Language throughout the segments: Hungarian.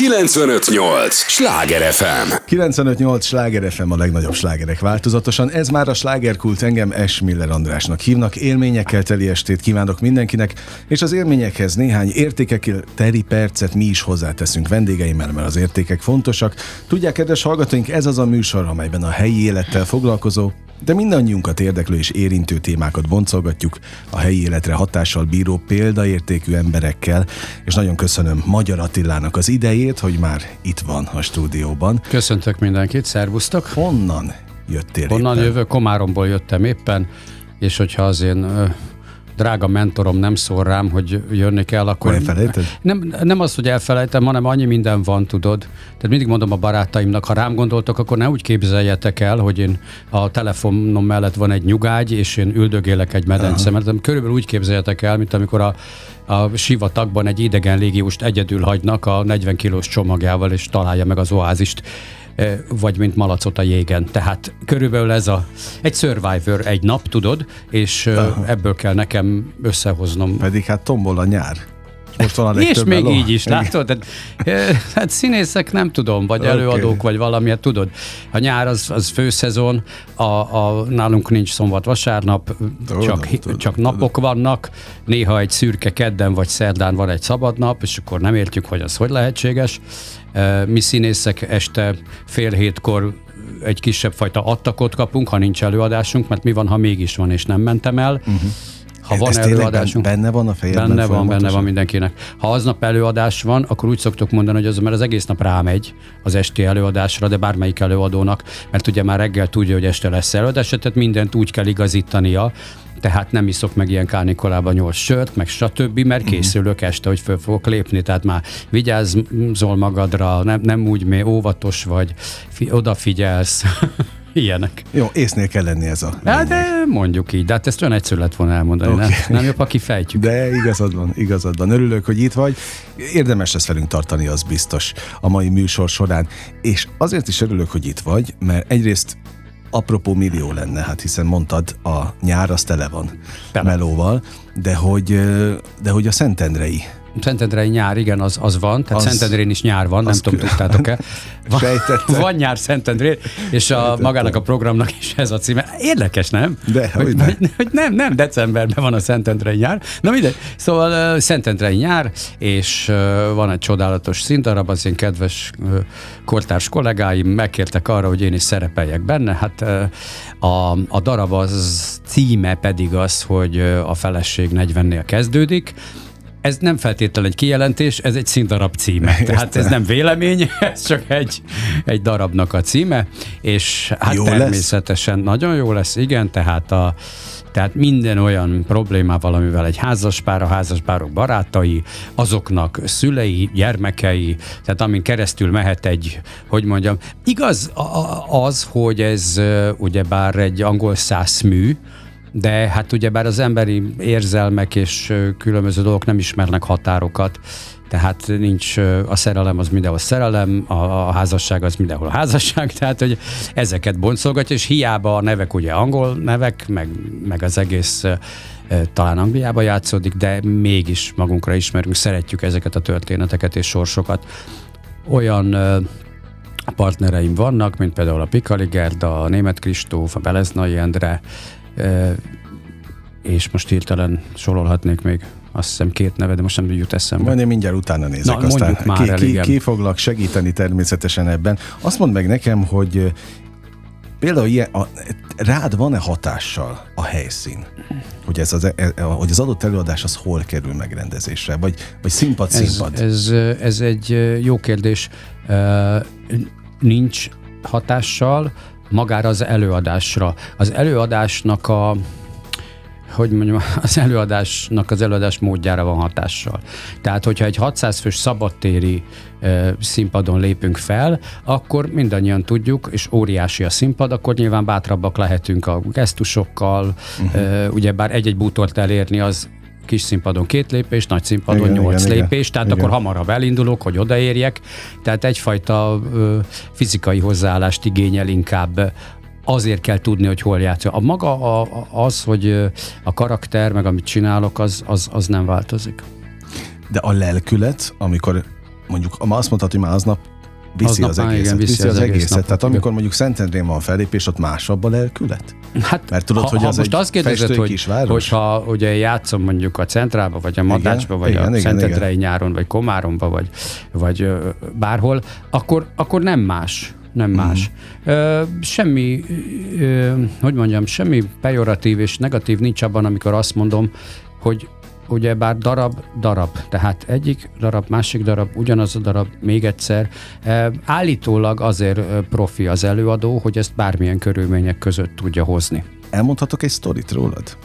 958! Sláger FM! 958! Sláger FM a legnagyobb slágerek változatosan. Ez már a slágerkult engem S. Miller Andrásnak hívnak. Élményekkel teli estét kívánok mindenkinek, és az élményekhez néhány értékekkel teri percet mi is hozzáteszünk vendégeimmel, mert az értékek fontosak. Tudják, kedves hallgatóink, ez az a műsor, amelyben a helyi élettel foglalkozó, de mindannyiunkat érdeklő és érintő témákat boncolgatjuk a helyi életre hatással bíró példaértékű emberekkel, és nagyon köszönöm Magyar Attilának az idejét, hogy már itt van a stúdióban. Köszöntök mindenkit, szervusztok! Honnan jöttél Honnan éppen? jövök? Komáromból jöttem éppen, és hogyha az én drága mentorom nem szól rám, hogy jönni kell, akkor... Elfelejted? Nem, nem az, hogy elfelejtem, hanem annyi minden van, tudod. Tehát mindig mondom a barátaimnak, ha rám gondoltok, akkor ne úgy képzeljetek el, hogy én a telefonom mellett van egy nyugágy, és én üldögélek egy medence, mert körülbelül úgy képzeljetek el, mint amikor a, a sivatagban egy idegen légiust egyedül hagynak a 40 kilós csomagjával, és találja meg az oázist vagy mint malacot a jégen. Tehát körülbelül ez a, egy Survivor egy nap, tudod, és Aha. ebből kell nekem összehoznom. Pedig hát tombol a nyár. Most van a és még így is, látod? Tehát, hát színészek nem tudom, vagy okay. előadók, vagy valamiért tudod. A nyár az, az főszezon, a, a, nálunk nincs szombat-vasárnap, csak, tudom, csak tudom, napok tudom. vannak, néha egy szürke kedden vagy szerdán van egy szabad nap, és akkor nem értjük, hogy az hogy lehetséges. Mi színészek este fél hétkor egy kisebb fajta attakot kapunk, ha nincs előadásunk, mert mi van, ha mégis van, és nem mentem el. Uh-huh. Ha van Ez előadásunk. Benne van a fejedben? Benne van, benne van mindenkinek. Ha aznap előadás van, akkor úgy szoktuk mondani, hogy az, mert az egész nap rámegy az esti előadásra, de bármelyik előadónak, mert ugye már reggel tudja, hogy este lesz előadás, tehát mindent úgy kell igazítania, tehát nem iszok meg ilyen kánikolában nyolc sört, meg stb., mert mhm. készülök este, hogy föl fogok lépni, tehát már vigyázzol magadra, nem, nem úgy, mély, óvatos vagy, fi, odafigyelsz. Ilyenek. Jó, észnél kell lenni ez a Hát, de mondjuk így, de hát ezt olyan egyszerű lett volna elmondani, okay. nem? nem jobb, aki fejtjük. De igazad van, igazad van. Örülök, hogy itt vagy. Érdemes lesz velünk tartani, az biztos a mai műsor során. És azért is örülök, hogy itt vagy, mert egyrészt apropó millió lenne, hát hiszen mondtad, a nyár az tele van tele. melóval, de hogy, de hogy a Szentendrei Szentendrei nyár, igen, az, az van, tehát az, Szentendrén is nyár van, nem tudom, tudtátok-e. Van, van nyár Szentendrén, és a, magának a programnak is ez a címe. Érdekes, nem? De, hogy, hogy, hogy nem, nem, decemberben van a Szentendrei nyár. Na mindegy, szóval uh, Szentendrei nyár, és uh, van egy csodálatos színdarab, az én kedves uh, kortárs kollégáim megkértek arra, hogy én is szerepeljek benne. Hát uh, a, a darab az címe pedig az, hogy a feleség 40-nél kezdődik, ez nem feltétlenül egy kijelentés, ez egy színdarab címe. Tehát ez nem vélemény, ez csak egy, egy darabnak a címe, és hát jó természetesen lesz? nagyon jó lesz, igen, tehát a tehát minden olyan problémával, amivel egy házaspár, a házaspárok barátai, azoknak szülei, gyermekei, tehát amin keresztül mehet egy, hogy mondjam, igaz az, hogy ez ugyebár egy angol száz mű, de hát ugyebár az emberi érzelmek és különböző dolgok nem ismernek határokat, tehát nincs, a szerelem az mindenhol szerelem, a, a házasság az mindenhol a házasság, tehát hogy ezeket boncolgatja, és hiába a nevek ugye angol nevek, meg, meg az egész talán Angliába játszódik, de mégis magunkra ismerünk, szeretjük ezeket a történeteket és sorsokat. Olyan partnereim vannak, mint például a Pikali Gerda, a Német Kristóf, a Beleznai Endre, és most hirtelen sorolhatnék még azt hiszem két neve, de most nem jut eszembe. Majd én mindjárt utána nézek, Na, aztán már ki, el, ki, ki foglak segíteni természetesen ebben. Azt mondd meg nekem, hogy például ilyen, a, rád van-e hatással a helyszín? Hogy, ez az, e, e, hogy az adott előadás az hol kerül megrendezésre? Vagy, vagy színpad, színpad? Ez, ez, ez egy jó kérdés. Nincs hatással, magára az előadásra. Az előadásnak a hogy mondjam, az előadásnak az előadás módjára van hatással. Tehát, hogyha egy 600 fős szabadtéri e, színpadon lépünk fel, akkor mindannyian tudjuk, és óriási a színpad, akkor nyilván bátrabbak lehetünk a gesztusokkal, uh-huh. e, ugyebár egy-egy bútort elérni az kis színpadon két lépés, nagy színpadon igen, nyolc igen, lépés, igen, tehát igen. akkor hamarabb elindulok, hogy odaérjek. Tehát egyfajta ö, fizikai hozzáállást igényel inkább azért kell tudni, hogy hol játszol. A maga a, az, hogy a karakter, meg amit csinálok, az, az, az nem változik. De a lelkület, amikor mondjuk azt mondhatod, hogy már aznap viszi Aznap az egészet, igen, viszi, viszi az, az egész egészet. Tehát amikor mondjuk Szentendrén van fellépés, ott másabb a lelkület? Hát, Mert tudod, ha, hogy ha az most azt kérdezed, hogy, kisváros? hogyha ugye játszom mondjuk a Centrába, vagy a Madácsba, vagy igen, a igen, Szentendrei nyáron, vagy Komáromba, vagy, vagy bárhol, akkor, akkor nem más. Nem más. Mhm. Ö, semmi, ö, hogy mondjam, semmi pejoratív és negatív nincs abban, amikor azt mondom, hogy ugye bár darab, darab, tehát egyik darab, másik darab, ugyanaz a darab, még egyszer. E, állítólag azért ö, profi az előadó, hogy ezt bármilyen körülmények között tudja hozni. Elmondhatok egy sztorit rólad?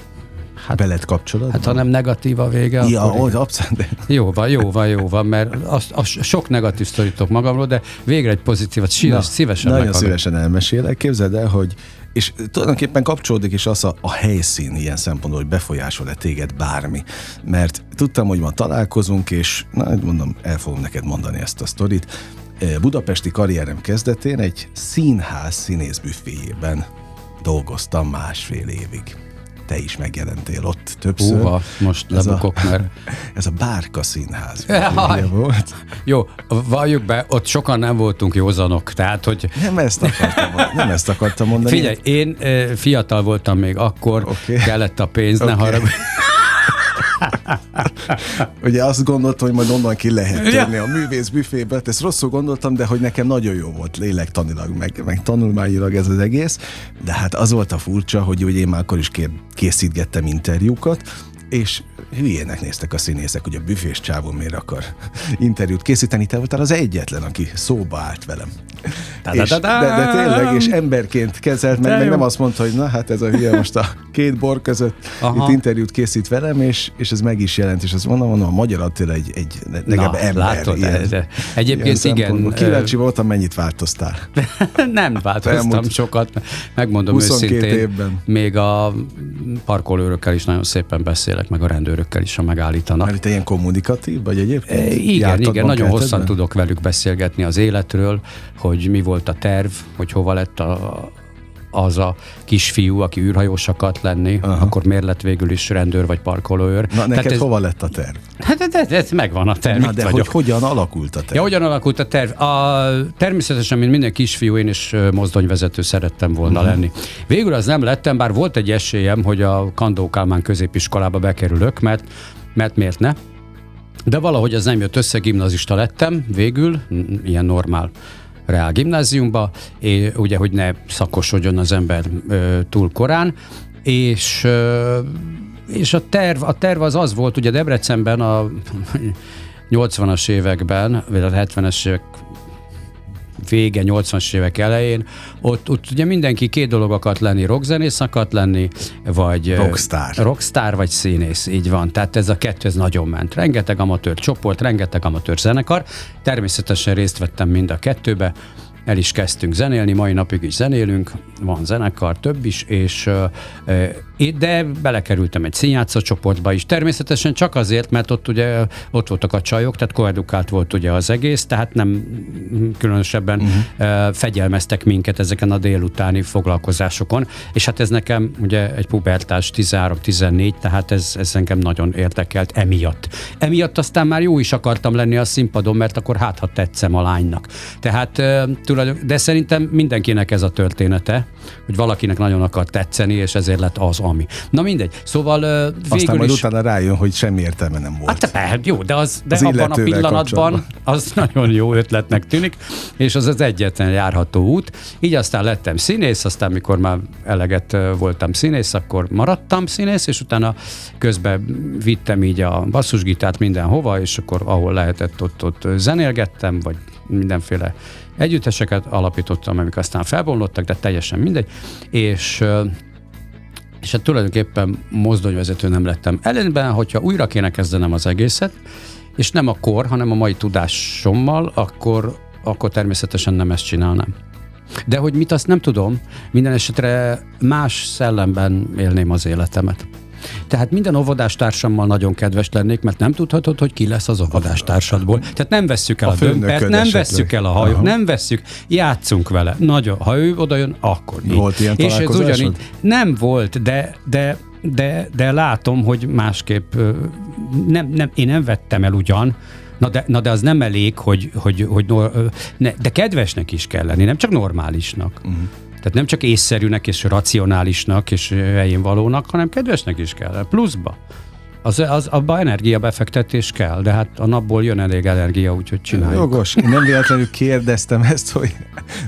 Hát- Veled kapcsolatban? Hát ha nem negatív a vége, Ja, akkor igen. abszolút. de- jó van, jó van, jó van, mert azt, azt sok negatív sztoritok magamról, de végre egy pozitívat szíves, Na, szívesen Nagyon meghallgatom. szívesen elmesélek. Képzeld el, hogy és tulajdonképpen kapcsolódik is az a, a helyszín ilyen szempontból, hogy befolyásol-e téged bármi. Mert tudtam, hogy ma találkozunk, és na, mondom, el fogom neked mondani ezt a sztorit. Eh, Budapesti karrierem kezdetén egy színház színészbüféjében dolgoztam másfél évig. Te is megjelentél ott többször. Húha, most Ez a- lebukok, mert Ez a Bárka Színház volt. jó, valljuk be, ott sokan nem voltunk józanok, tehát hogy Nem ezt akartam, nem ezt akartam mondani. Figyelj, én ö, fiatal voltam még akkor, Oké. kellett a pénz, ne Oké. haragudj. Ugye azt gondoltam, hogy majd onnan ki lehet Ja. törni a művész büfébe, ezt rosszul gondoltam, de hogy nekem nagyon jó volt lélektanilag, meg, meg tanulmányilag ez az egész, de hát az volt a furcsa, hogy ugye én már akkor is kér, készítgettem interjúkat, és hülyének néztek a színészek, hogy a büfés csávó miért akar interjút készíteni, te voltál az egyetlen, aki szóba állt velem. És, de, de tényleg, és emberként kezelt, meg, meg nem azt mondta, hogy na hát ez a hülye most a két bor között Aha. itt interjút készít velem, és, és ez meg is jelent, és azt mondom, mondom, a magyar Attila egy, egy legalább Na, ember. látod, ilyen- de- egyébként ilyen igen, Kíváncsi voltam, mennyit változtál. nem változtam Elmúlt sokat, megmondom 22 őszintén. évben. Még a parkolőrökkel is nagyon szépen beszélek, meg a rendőrökkel is, ha megállítanak. Mert te ilyen kommunikatív vagy egyébként? E, Igen, igen, nagyon hosszan tudok velük beszélgetni az életről, hogy mi volt a terv, hogy hova lett a, az a kisfiú, aki űrhajós akart lenni, Aha. akkor miért lett végül is rendőr vagy parkolóőr. Na, neked ez, hova lett a terv? Hát ez, ez, ez megvan a terv, Na, de vagyok. hogy hogyan alakult a terv? Ja, hogyan alakult a terv? A, természetesen, mint minden kisfiú, én is mozdonyvezető szerettem volna uh-huh. lenni. Végül az nem lettem, bár volt egy esélyem, hogy a Kandó Kálmán középiskolába bekerülök, mert, mert miért ne? De valahogy az nem jött össze, gimnazista lettem végül, ilyen normál reál gimnáziumba, és ugye, hogy ne szakosodjon az ember ö, túl korán, és ö, és a terv, a terv az az volt, ugye Debrecenben a 80-as években, vagy a 70-es évek vége, 80-as évek elején, ott, ott ugye mindenki két dolog akart lenni, rockzenész akart lenni, vagy Rockstar. rockstar vagy színész, így van. Tehát ez a kettő, ez nagyon ment. Rengeteg amatőr csoport, rengeteg amatőr zenekar. Természetesen részt vettem mind a kettőbe, el is kezdtünk zenélni, mai napig is zenélünk, van zenekar, több is, és de belekerültem egy színjátszó csoportba is. Természetesen csak azért, mert ott ugye ott voltak a csajok, tehát koedukált volt ugye az egész, tehát nem különösebben uh-huh. fegyelmeztek minket ezeken a délutáni foglalkozásokon, és hát ez nekem ugye egy pubertás 13-14, tehát ez, ez engem nagyon érdekelt emiatt. Emiatt aztán már jó is akartam lenni a színpadon, mert akkor hát, ha tetszem a lánynak. Tehát tulajdon, de szerintem mindenkinek ez a története, hogy valakinek nagyon akar tetszeni, és ezért lett az, ami. Na mindegy. Szóval ö, végül Aztán majd is... utána rájön, hogy semmi értelme nem volt. Hát persze, jó, de, az, de Az abban a pillanatban az nagyon jó ötletnek tűnik, és az az egyetlen járható út. Így aztán lettem színész, aztán mikor már eleget voltam színész, akkor maradtam színész, és utána közben vittem így a basszusgitárt mindenhova, és akkor ahol lehetett, ott, ott zenélgettem, vagy mindenféle együtteseket alapítottam, amik aztán felbomlottak, de teljesen mindegy, és és hát tulajdonképpen mozdonyvezető nem lettem. Ellenben, hogyha újra kéne kezdenem az egészet, és nem a kor, hanem a mai tudásommal, akkor, akkor természetesen nem ezt csinálnám. De hogy mit, azt nem tudom. Minden esetre más szellemben élném az életemet. Tehát minden óvodástársammal nagyon kedves lennék, mert nem tudhatod, hogy ki lesz az óvodástársadból. Tehát nem vesszük el A a, dömpert, nem esetleg. vesszük el a hajót, nem vesszük, játszunk vele. Nagyon, ha ő oda jön, akkor így. Volt ilyen És ez ugyanígy, nem volt, de, de, de, de látom, hogy másképp nem, nem, én nem vettem el ugyan Na de, na de az nem elég, hogy, hogy, hogy nor, ne, de kedvesnek is kell lenni, nem csak normálisnak. Uh-huh. Tehát nem csak észszerűnek és racionálisnak és helyén valónak, hanem kedvesnek is kell, pluszba. Az, az, abba energiabefektetés kell, de hát a napból jön elég energia, úgyhogy csináljuk. Jogos. Én nem véletlenül kérdeztem ezt, hogy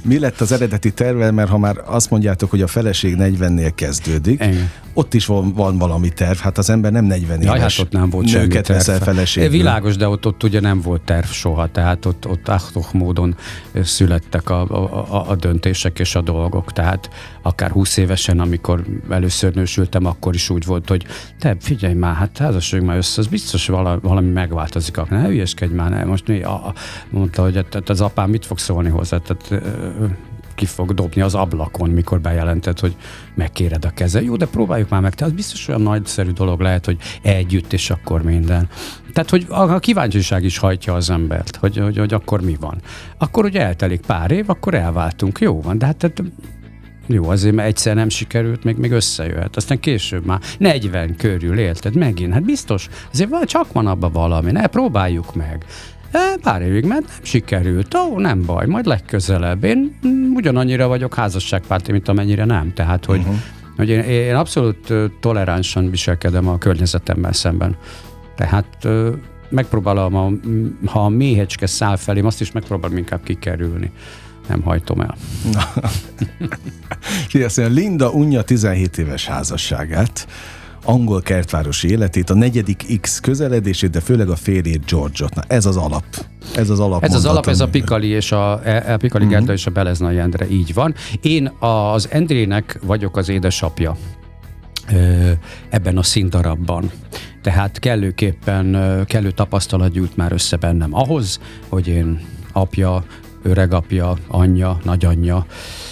mi lett az eredeti terve, mert ha már azt mondjátok, hogy a feleség 40-nél kezdődik, Igen. ott is van, van valami terv, hát az ember nem 40 éves hát ott nem volt nőket veszel feleségül. Világos, de ott, ott ugye nem volt terv soha, tehát ott, ott ahtok módon születtek a, a, a döntések és a dolgok, tehát akár 20 évesen, amikor először nősültem, akkor is úgy volt, hogy te figyelj már, hát házasság már össze, az biztos valami, valami megváltozik, akkor ne hülyeskedj már, ne. most mi, a, mondta, hogy tehát az apám mit fog szólni hozzá, tehát ki fog dobni az ablakon, mikor bejelentett, hogy megkéred a keze. Jó, de próbáljuk már meg. Tehát biztos olyan nagyszerű dolog lehet, hogy együtt, és akkor minden. Tehát, hogy a kíváncsiság is hajtja az embert, hogy, hogy, hogy akkor mi van. Akkor ugye eltelik pár év, akkor elváltunk. Jó van, de hát tehát jó, azért mert egyszer nem sikerült, még, még összejöhet. Aztán később már 40 körül élted megint. Hát biztos, azért csak van abban valami, ne próbáljuk meg. E, pár évig ment, nem sikerült. Ó, nem baj, majd legközelebb. Én ugyanannyira vagyok házasságpárti, mint amennyire nem. Tehát, hogy, uh-huh. hogy én, én abszolút toleránsan viselkedem a környezetemmel szemben. Tehát megpróbálom, a, ha a méhecske száll felém, azt is megpróbálom inkább kikerülni nem hajtom el. Sziasztok, Linda unja 17 éves házasságát, angol kertvárosi életét, a negyedik X közeledését, de főleg a férjét George-ot. Na, ez az alap. Ez az alap. Ez az alap, ez a Pikali és a, a e, e, Pikali uh-huh. és a Belezna Jendre, így van. Én az Endrének vagyok az édesapja ebben a színdarabban. Tehát kellőképpen, kellő tapasztalat gyűlt már össze bennem ahhoz, hogy én apja, öregapja, anyja, nagyanyja,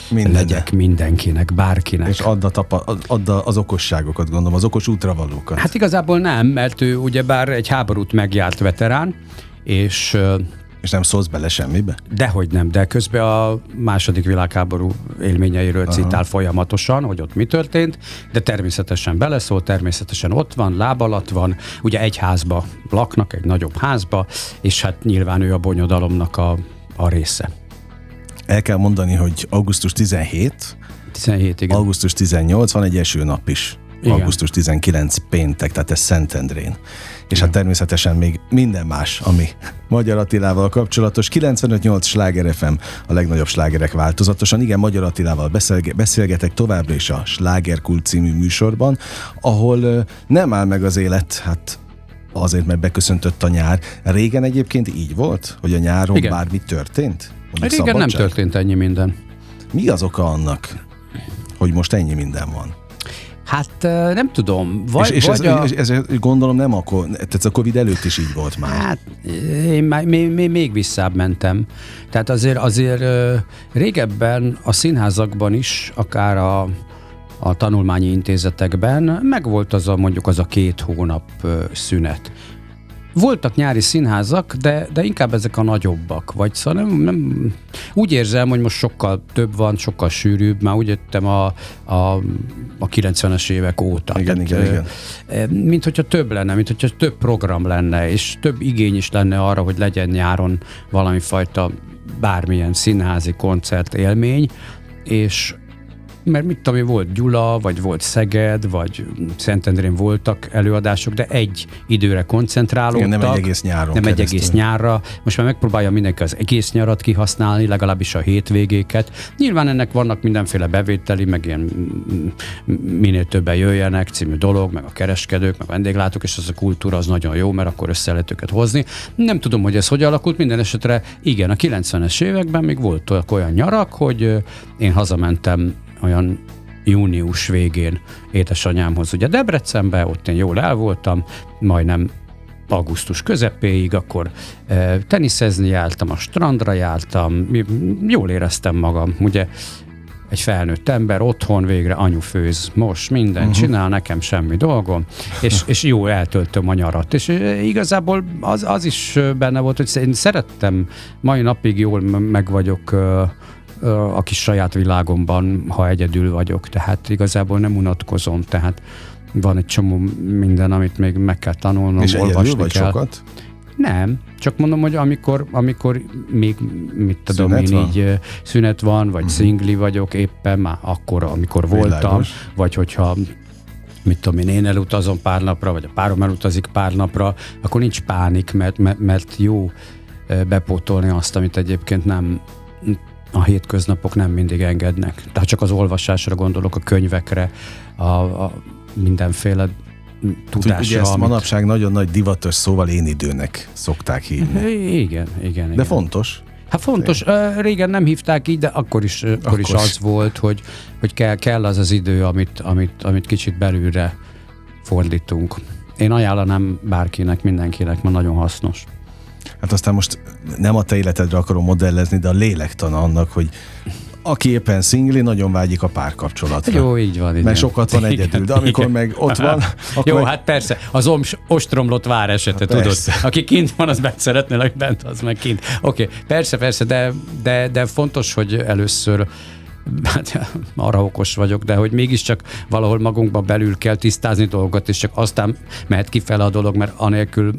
Minden. legyek mindenkinek, bárkinek. És add, a tapa, add az okosságokat, gondolom, az okos útravalókat. Hát igazából nem, mert ő ugyebár egy háborút megjárt veterán, és és nem szólsz bele semmibe? Dehogy nem, de közben a második világháború élményeiről Aha. citál folyamatosan, hogy ott mi történt, de természetesen beleszól, természetesen ott van, láb alatt van, ugye egy házba laknak, egy nagyobb házba, és hát nyilván ő a bonyodalomnak a a része. El kell mondani, hogy augusztus 17, 17, igen. augusztus 18, van egy eső nap is. Igen. Augusztus 19 péntek, tehát ez Szentendrén. És hát természetesen még minden más, ami Magyar Attilával kapcsolatos. 95-8 Sláger FM, a legnagyobb slágerek változatosan. Igen, Magyar Attilával beszélge- beszélgetek továbbra is a Slágerkult című műsorban, ahol nem áll meg az élet, hát azért, mert beköszöntött a nyár. Régen egyébként így volt, hogy a nyáron Igen. bármi történt? Mondjuk Régen szabadság? nem történt ennyi minden. Mi az oka annak, hogy most ennyi minden van? Hát nem tudom. Vagy, és, és, vagy ez, a... és ez, gondolom nem akkor, tehát a Covid előtt is így volt már. Hát én már, még, még, még visszább mentem. Tehát azért, azért régebben a színházakban is, akár a a tanulmányi intézetekben megvolt az a mondjuk az a két hónap szünet. Voltak nyári színházak, de, de inkább ezek a nagyobbak, vagy szóval nem, nem, úgy érzem, hogy most sokkal több van, sokkal sűrűbb, már úgy jöttem a, a, a 90-es évek óta. Igen, Tehát, igen, igen. Mint hogyha több lenne, mint hogyha több program lenne, és több igény is lenne arra, hogy legyen nyáron valami fajta bármilyen színházi koncert élmény, és mert mit tudom én, volt Gyula, vagy volt Szeged, vagy Szentendrén voltak előadások, de egy időre koncentrálódtak. Igen, nem egy egész nyáron Nem keresztül. egy egész nyárra. Most már megpróbálja mindenki az egész nyarat kihasználni, legalábbis a hétvégéket. Nyilván ennek vannak mindenféle bevételi, meg ilyen minél többen jöjjenek című dolog, meg a kereskedők, meg a vendéglátók, és az a kultúra az nagyon jó, mert akkor össze lehet őket hozni. Nem tudom, hogy ez hogy alakult, minden esetre igen, a 90-es években még volt olyan nyarak, hogy én hazamentem olyan június végén édesanyámhoz ugye Debrecenbe, ott én jól el voltam, majdnem augusztus közepéig, akkor e, teniszezni jártam, a strandra jártam, jól éreztem magam, ugye egy felnőtt ember, otthon végre anyu főz, most minden uh-huh. csinál, nekem semmi dolgom, és, és jó eltöltöm a nyarat. És igazából az, az is benne volt, hogy én szerettem, mai napig jól meg vagyok a kis saját világomban, ha egyedül vagyok, tehát igazából nem unatkozom, tehát van egy csomó minden, amit még meg kell tanulnom, És olvasni vagy kell. sokat? Nem, csak mondom, hogy amikor, amikor még, mit tudom Szünet én van? így szünet van, vagy uh-huh. szingli vagyok éppen, már akkor, amikor voltam, Világos. vagy hogyha mit tudom én, én elutazom pár napra, vagy a párom elutazik pár napra, akkor nincs pánik, mert, mert, mert jó bepótolni azt, amit egyébként nem a hétköznapok nem mindig engednek. Tehát csak az olvasásra gondolok, a könyvekre, a, a mindenféle Ugye tudásra. ezt amit- manapság nagyon nagy divatos szóval én időnek szokták hívni. Igen, igen. De igen. fontos. Hát fontos, Ö, régen nem hívták így, de akkor is, akkor Akkor is is. az volt, hogy, hogy kell, kell az az idő, amit, amit, amit kicsit belülre fordítunk. Én ajánlanám bárkinek, mindenkinek, mert nagyon hasznos. Hát aztán most nem a te életedre akarom modellezni, de a lélektana annak, hogy aki éppen szingli, nagyon vágyik a párkapcsolatra. Jó, így van. igen. Mert sokat van Igen, egyedül, de amikor igen. meg ott van, akkor Jó, meg- hát persze, az oms, ostromlott vár esete, tudod. persze. Aki kint van, az bent szeretne, aki bent, az meg kint. Oké, okay, persze, persze, de, de, de fontos, hogy először hát arra okos vagyok, de hogy mégiscsak valahol magunkban belül kell tisztázni dolgokat, és csak aztán mehet kifele a dolog, mert anélkül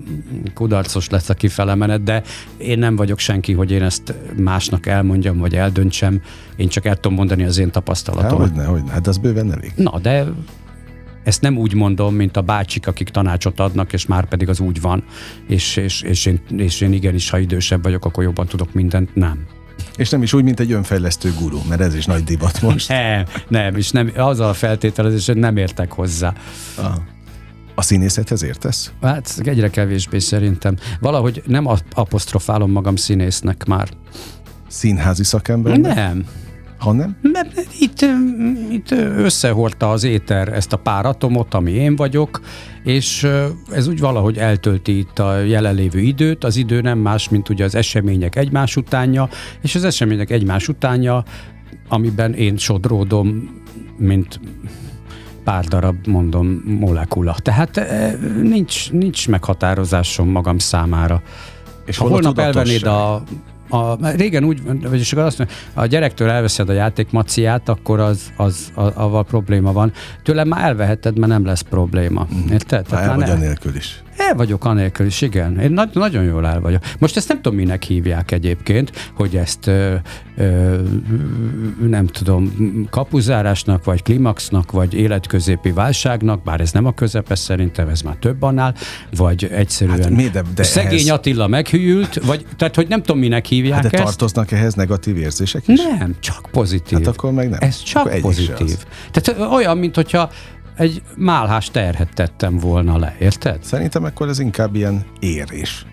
kudarcos lesz a kifele menet, de én nem vagyok senki, hogy én ezt másnak elmondjam, vagy eldöntsem, én csak el tudom mondani az én tapasztalatom. hogyne, hogyne, hát az bőven elég. Na, de ezt nem úgy mondom, mint a bácsik, akik tanácsot adnak, és már pedig az úgy van. És, és, és, én, és én igenis, ha idősebb vagyok, akkor jobban tudok mindent. Nem. És nem is úgy, mint egy önfejlesztő guru, mert ez is nagy divat most. Nem, nem, és nem, azzal a feltételezés, hogy nem értek hozzá. A, a színészethez értesz? Hát egyre kevésbé szerintem. Valahogy nem ap- apostrofálom magam színésznek már. Színházi szakember? Nem. Hanem? Mert itt, itt összehordta az éter ezt a pár atomot, ami én vagyok, és ez úgy valahogy eltölti itt a jelenlévő időt. Az idő nem más, mint ugye az események egymás utánja, és az események egymás utánja, amiben én sodródom, mint pár darab, mondom, molekula. Tehát ö, nincs, nincs meghatározásom magam számára. És Ha holnap elvennéd a, a, régen úgy, vagyis akkor azt mondja, a gyerektől elveszed a játékmaciát, akkor az, az a, avval probléma van. Tőlem már elveheted, mert nem lesz probléma. Érted? Már el már vagy ne- anélkül is. El vagyok anélkül is, igen. Én na- nagyon jól el vagyok. Most ezt nem tudom, minek hívják egyébként, hogy ezt ö, ö, nem tudom, kapuzárásnak, vagy klimaxnak, vagy életközépi válságnak, bár ez nem a közepes szerintem, ez már több annál, vagy egyszerűen Hát mi, de- de szegény ehhez- Attila meghűlt, vagy tehát, hogy nem tudom, minek hívják Hát de ezt. tartoznak ehhez negatív érzések is? Nem, csak pozitív. Hát akkor meg nem. Ez csak Akkor pozitív. Tehát olyan, mint hogyha egy málhás terhet tettem volna le, érted? Szerintem akkor ez inkább ilyen érés.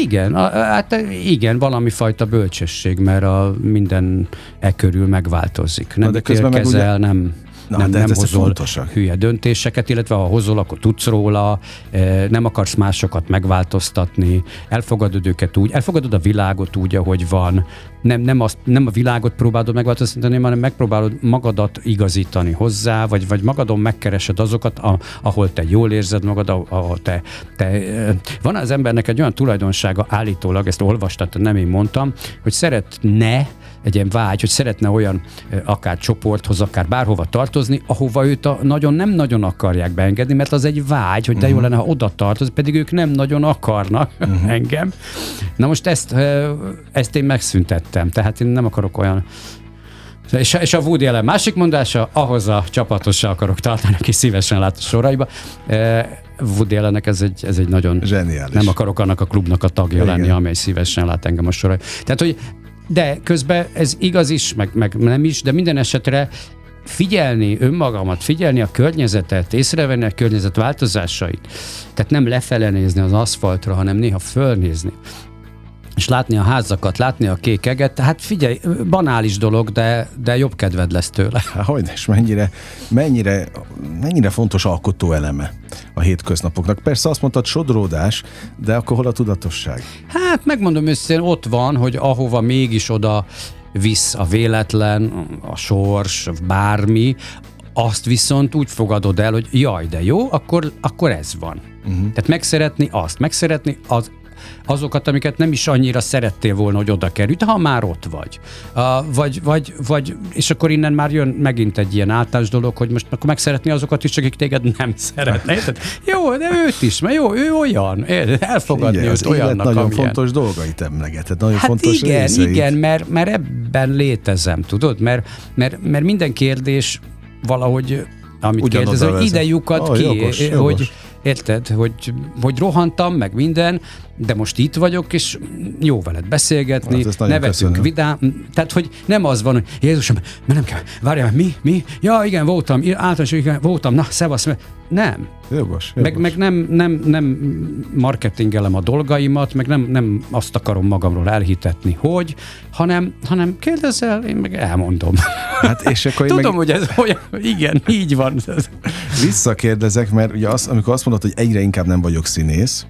Igen, hát igen, valami fajta bölcsesség, mert a minden e körül megváltozik. Nem de de közben meg kezel, nem, Na, nem, de nem hozol fontosak. hülye döntéseket, illetve ha hozol, akkor tudsz róla, eh, nem akarsz másokat megváltoztatni, elfogadod őket úgy, elfogadod a világot úgy, ahogy van, nem, nem, azt, nem a világot próbálod megváltoztatni, hanem megpróbálod magadat igazítani hozzá, vagy, vagy magadon megkeresed azokat, a, ahol te jól érzed magad, ahol- te, te... eh, Van az embernek egy olyan tulajdonsága állítólag, ezt olvastad, nem én mondtam, hogy szeretne egy ilyen vágy, hogy szeretne olyan akár csoporthoz, akár bárhova tartozni, ahova őt a, nagyon nem nagyon akarják beengedni, mert az egy vágy, hogy de jó lenne, ha oda tartoz, pedig ők nem nagyon akarnak uh-huh. engem. Na most ezt, ezt én megszüntettem, tehát én nem akarok olyan és, és a Woody Allen másik mondása, ahhoz a csapatossal akarok tartani, aki szívesen lát a soraiba. Woody Allennek ez egy, ez egy nagyon... Zseniális. Nem akarok annak a klubnak a tagja Igen. lenni, amely szívesen lát engem a soraiba. Tehát, hogy de közben ez igaz is, meg, meg nem is, de minden esetre figyelni önmagamat, figyelni a környezetet, észrevenni a környezet változásait. Tehát nem lefele nézni az aszfaltra, hanem néha fölnézni és látni a házakat, látni a kék eget, tehát figyelj, banális dolog, de, de jobb kedved lesz tőle. Hogy és mennyire, mennyire, mennyire fontos alkotó eleme a hétköznapoknak. Persze azt mondtad sodródás, de akkor hol a tudatosság? Hát megmondom őszintén, ott van, hogy ahova mégis oda visz a véletlen, a sors, bármi, azt viszont úgy fogadod el, hogy jaj, de jó, akkor, akkor ez van. Uh-huh. Tehát megszeretni azt, megszeretni az Azokat, amiket nem is annyira szerettél volna, hogy oda kerülj, ha már ott vagy. Uh, vagy, vagy, vagy, és akkor innen már jön megint egy ilyen általános dolog, hogy most akkor meg szeretni azokat is, akik téged nem szeretnek. Jó, de őt is, mert jó, ő olyan. Elfogadni Igen, őt olyannak, nagyon amilyen. fontos dolgait emlegetett, nagyon Hát fontos igen, részeit. igen, mert, mert ebben létezem, tudod? Mert, mert, mert minden kérdés valahogy, amit Ugyanoda kérdezel, hogy ide lyukad ki, jogos, jogos. hogy érted, hogy, hogy rohantam, meg minden, de most itt vagyok, és jó veled beszélgetni, Hát nevetünk vidám, tehát hogy nem az van, hogy Jézusom, mert nem kell, várjál, mi, mi? Ja, igen, voltam, általános, igen, voltam, na, szevasz, nem, Jogos, jogos. meg, meg nem, nem, nem marketingelem a dolgaimat, meg nem, nem azt akarom magamról elhitetni, hogy, hanem, hanem kérdezel, én meg elmondom. Hát és akkor Tudom, meg hogy ez olyan, igen, így van. Ez- visszakérdezek, mert ugye az, amikor azt mondod, hogy egyre inkább nem vagyok színész,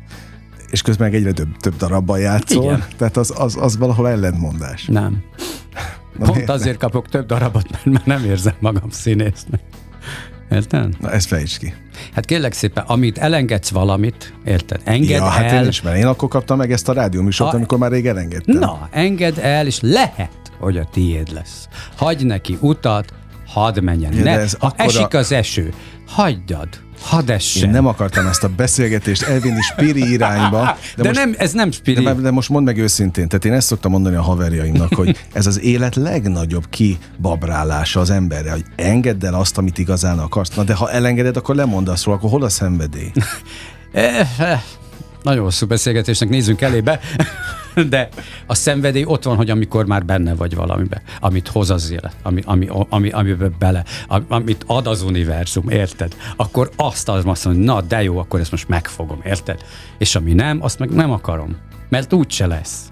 és közben egyre több, több darabban játszol, Igen. tehát az, az, az valahol ellentmondás. Nem. Na, Pont miért? azért kapok több darabot, mert már nem érzem magam színésznek. Érted? Na ezt fejtsd ki. Hát kérlek szépen, amit elengedsz valamit, érted? Engedd ja, hát el. én is, mert én akkor kaptam meg ezt a rádióműsort, A- amikor már rég elengedtem. Na, engedd el, és lehet, hogy a tiéd lesz. Hagyj neki utat, hadd menjen. Ja, ne, ha akkora- esik az eső, hagydad, hadd essen. Én nem akartam ezt a beszélgetést elvinni spiri irányba. de, de most, nem, ez nem spiri. de, de most mondd meg őszintén, tehát én ezt szoktam mondani a haverjaimnak, hogy ez az élet legnagyobb kibabrálása az emberre, hogy engedd el azt, amit igazán akarsz. Na de ha elengeded, akkor lemondasz róla, akkor hol a szenvedély? Eh, eh, Nagyon hosszú beszélgetésnek nézzünk elébe, de a szenvedély ott van, hogy amikor már benne vagy valamibe, amit hoz az élet, ami, ami, ami, amiben bele, am- amit ad az univerzum, érted? Akkor azt az azt mondom, na de jó, akkor ezt most megfogom, érted? És ami nem, azt meg nem akarom, mert úgyse lesz.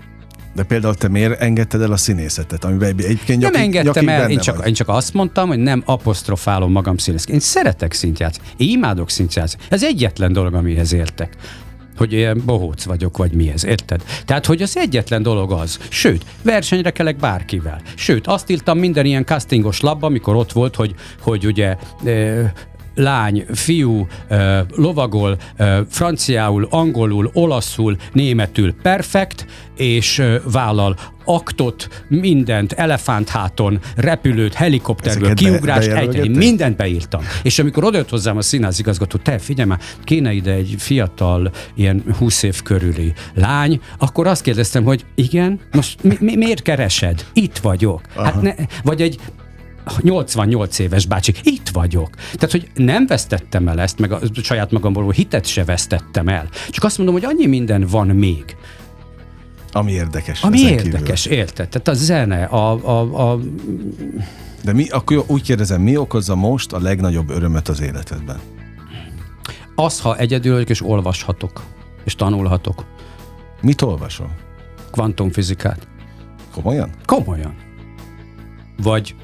De például te miért engedted el a színészetet, amiben egyébként Nem nyakig, engedtem nyakig el, én csak, vagy? én csak azt mondtam, hogy nem apostrofálom magam színészként. Én szeretek szintjátszani, én imádok szintjátszani. Ez egyetlen dolog, amihez értek hogy ilyen bohóc vagyok, vagy mi ez, érted? Tehát, hogy az egyetlen dolog az. Sőt, versenyre kelek bárkivel. Sőt, azt írtam minden ilyen castingos labba, amikor ott volt, hogy, hogy ugye e, lány, fiú, lovagol, franciául, angolul, olaszul, németül perfekt, és vállal aktot, mindent, elefántháton, repülőt, helikopterből, Ezeket be- kiugrást, egy, bejelölgetted? mindent beírtam. És amikor odajött hozzám a színházigazgató, te figyelj már, kéne ide egy fiatal, ilyen 20 év körüli lány, akkor azt kérdeztem, hogy igen, most mi, mi, miért keresed? Itt vagyok. Hát ne, vagy egy 88 éves bácsi, itt vagyok. Tehát, hogy nem vesztettem el ezt, meg a saját magamból hitet se vesztettem el. Csak azt mondom, hogy annyi minden van még, Ami érdekes. ami ezen kívül. érdekes, érted? Tehát a zene, a, a, a De mi, akkor úgy kérdezem, mi okozza most a legnagyobb örömet az életedben? az, ha egyedül vagyok, és olvashatok, és tanulhatok Mit olvasol? kvantumfizikát. Komolyan? Komolyan. Vagy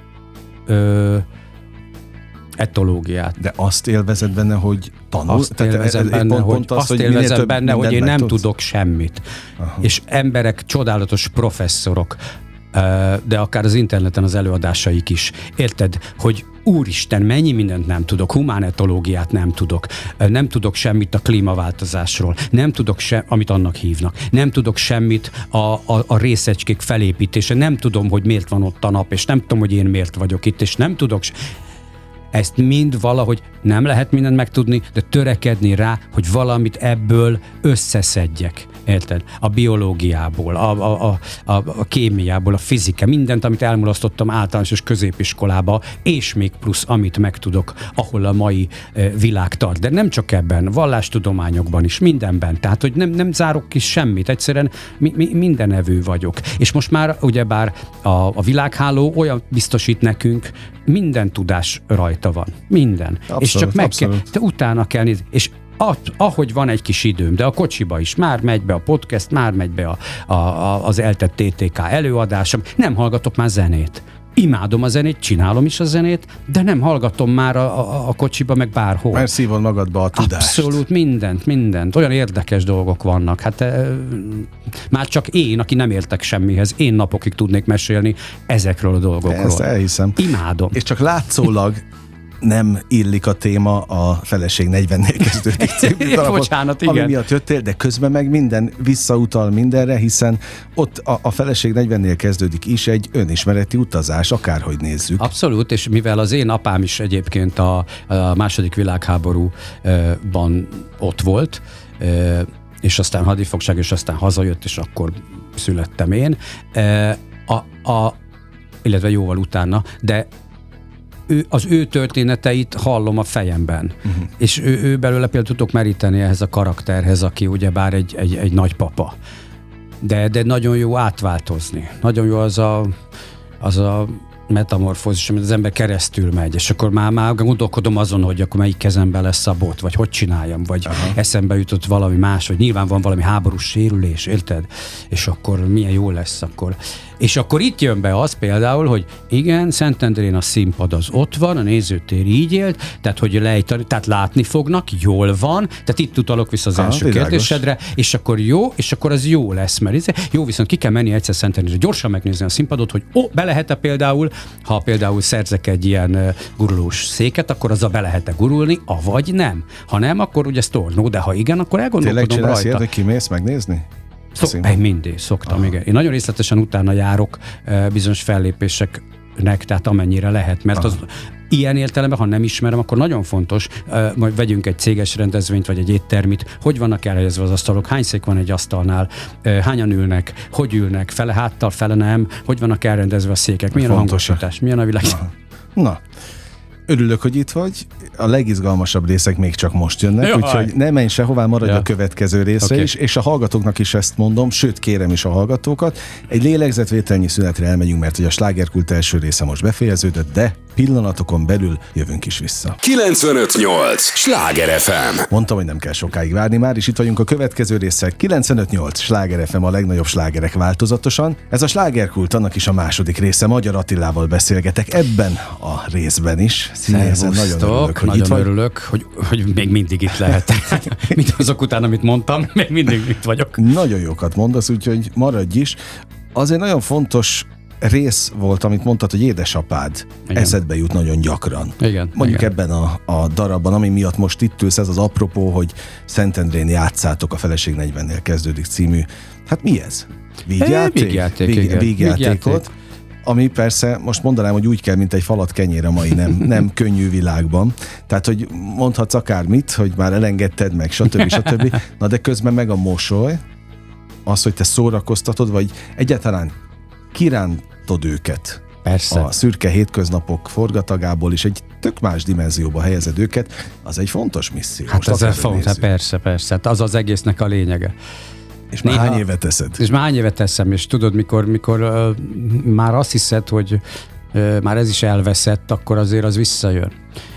ö, etológiát. De azt élvezed benne, hogy tanul? Azt élvezem ez- benne, pont- hogy, pont azt hogy élvezem benne, hogy én nem megtudsz? tudok semmit. Aha. És emberek, csodálatos professzorok, de akár az interneten az előadásaik is. Érted, hogy úristen, mennyi mindent nem tudok, humánetológiát nem tudok, nem tudok semmit a klímaváltozásról, nem tudok sem, amit annak hívnak, nem tudok semmit a, a, a részecskék felépítése, nem tudom, hogy miért van ott a nap, és nem tudom, hogy én miért vagyok itt, és nem tudok s- ezt mind valahogy nem lehet mindent megtudni, de törekedni rá, hogy valamit ebből összeszedjek. Érted? A biológiából, a, a, a, a, a kémiából, a fizika, mindent, amit elmulasztottam általános és középiskolába, és még plusz, amit megtudok, ahol a mai eh, világ tart. De nem csak ebben, vallástudományokban is, mindenben. Tehát, hogy nem, nem zárok ki semmit, egyszerűen mi, mi, mindenevő vagyok. És most már ugyebár a, a világháló olyan biztosít nekünk, minden tudás rajta van. Minden. Abszolút, és csak meg abszolút. kell, te utána kell nézni. És at, ahogy van egy kis időm, de a kocsiba is már megy be a podcast, már megy be a, a, a, az eltett TTK előadásom, nem hallgatok már zenét. Imádom a zenét, csinálom is a zenét, de nem hallgatom már a, a, a kocsiba, meg bárhol. Mert szívod magadba a tudást. Abszolút mindent, mindent. Olyan érdekes dolgok vannak. Hát e, már csak én, aki nem értek semmihez, én napokig tudnék mesélni ezekről a dolgokról. Ezt elhiszem. Imádom. És csak látszólag nem illik a téma a feleség 40-nél kezdődik című darabot, Bocsánat, igen. ami miatt jöttél, de közben meg minden visszautal mindenre, hiszen ott a, a feleség 40-nél kezdődik is egy önismereti utazás, akárhogy nézzük. Abszolút, és mivel az én apám is egyébként a, a második világháborúban ott volt, és aztán hadifogság, és aztán hazajött, és akkor születtem én, a, a, illetve jóval utána, de ő, az ő történeteit hallom a fejemben. Uh-huh. És ő, ő belőle például tudok meríteni ehhez a karakterhez, aki ugyebár egy, egy, egy nagypapa. De, de nagyon jó átváltozni. Nagyon jó az a, az a metamorfózis, amit az ember keresztül megy, és akkor már, már gondolkodom azon, hogy akkor melyik kezemben lesz a bot, vagy hogy csináljam, vagy Aha. eszembe jutott valami más, vagy nyilván van valami háborús sérülés, érted? És akkor milyen jó lesz akkor. És akkor itt jön be az például, hogy igen, Szentendrén a színpad az ott van, a nézőtér így élt, tehát hogy lejtani, tehát látni fognak, jól van, tehát itt utalok vissza az Ah, első világos. kérdésedre, és akkor jó, és akkor az jó lesz, mert ez, jó, viszont ki kell menni egyszer Szentendrére, gyorsan megnézni a színpadot, hogy ó, be lehet-e például, ha például szerzek egy ilyen gurulós széket, akkor az a be lehet-e gurulni, avagy nem. Ha nem, akkor ugye sztornó, de ha igen, akkor Tényleg elgondolkodom csinálsz rajta. ilyet, hogy kimész megnézni? Szok, én mindig szoktam, igen. Én nagyon részletesen utána járok bizonyos fellépéseknek, tehát amennyire lehet, mert az ilyen értelemben, ha nem ismerem, akkor nagyon fontos, majd vegyünk egy céges rendezvényt, vagy egy éttermit, hogy vannak elhelyezve az asztalok, hány szék van egy asztalnál, hányan ülnek, hogy ülnek, fele háttal, fele nem, hogy vannak elrendezve a székek, milyen a Fontos. hangosítás, milyen a világ. Na, örülök, hogy itt vagy. A legizgalmasabb részek még csak most jönnek, Jaj. úgyhogy ne menj sehova, maradj Ja. a következő részre Oké. is, és a hallgatóknak is ezt mondom, sőt kérem is a hallgatókat. Egy lélegzetvételnyi szünetre elmegyünk, mert hogy a slágerkult első része most befejeződött, de pillanatokon belül jövünk is vissza. 958! Sláger FM! Mondtam, hogy nem kell sokáig várni, már is itt vagyunk a következő résszel. 958 Sláger FM a legnagyobb slágerek változatosan. Ez a slágerkult, annak is a második része. Magyar Attilával beszélgetek ebben a részben is. Színézen nagyon örülök, hogy nagyon itt vagy. örülök, hogy, hogy még mindig itt lehetek. Mint azok után, amit mondtam, még mindig itt vagyok. Nagyon jókat mondasz, úgyhogy maradj is. Azért nagyon fontos rész volt, amit mondtad, hogy édesapád igen. Eszedbe jut nagyon gyakran. Igen, Mondjuk igen. ebben a, a darabban, ami miatt most itt ülsz, ez az apropó, hogy Szentendrén játszátok, a Feleség 40-nél kezdődik című. Hát mi ez? Vígjáték? vígjáték, Víg, igen. vígjátékot. Vígjáték. Ami persze, most mondanám, hogy úgy kell, mint egy falat kenyér a mai nem, nem könnyű világban. Tehát, hogy mondhatsz akármit, hogy már elengedted meg, stb. stb. Na de közben meg a mosoly, az, hogy te szórakoztatod, vagy egyáltalán kirántod őket Persze. a szürke hétköznapok forgatagából is egy tök más dimenzióba helyezed őket, az egy fontos misszió. Hát ez akárhogy fontos, nézzük. persze, persze. Hát az az egésznek a lényege. És már hány évet teszed? És már hány évet teszem, és tudod, mikor, mikor uh, már azt hiszed, hogy uh, már ez is elveszett, akkor azért az visszajön.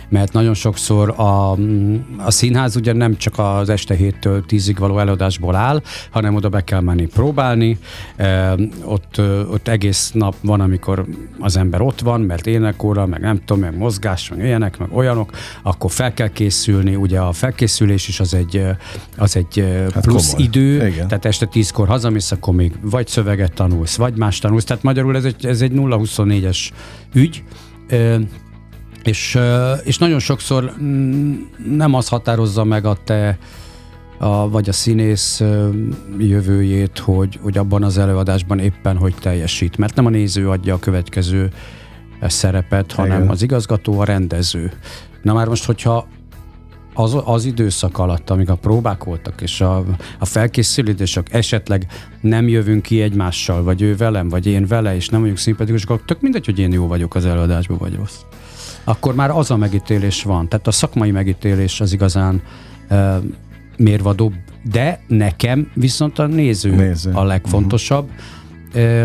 Mert nagyon sokszor a, a színház ugye nem csak az este 7-től 10-ig való előadásból áll, hanem oda be kell menni próbálni. Ott, ott egész nap van, amikor az ember ott van, mert énekóra, meg nem tudom, meg mozgás, meg ilyenek, meg olyanok, akkor fel kell készülni. Ugye a felkészülés is az egy, az egy Hát plusz komoly. idő, Igen. tehát este tízkor hazamész, akkor még vagy szöveget tanulsz, vagy más tanulsz. Tehát magyarul ez egy, ez egy 0-24-es ügy. És, és nagyon sokszor nem az határozza meg a te a, vagy a színész jövőjét, hogy, hogy abban az előadásban éppen hogy teljesít. Mert nem a néző adja a következő eh, szerepet, hanem Igen. az igazgató, a rendező. Na már most, hogyha az, az időszak alatt, amíg a próbák voltak, és a, a felkészülések esetleg nem jövünk ki egymással, vagy ő velem, vagy én vele, és nem vagyunk szimpatikusok, akkor tök mindegy, hogy én jó vagyok az előadásban, vagy rossz. Akkor már az a megítélés van. Tehát a szakmai megítélés az igazán uh, mérvadóbb, de nekem viszont a néző, Néző. a legfontosabb. Uh,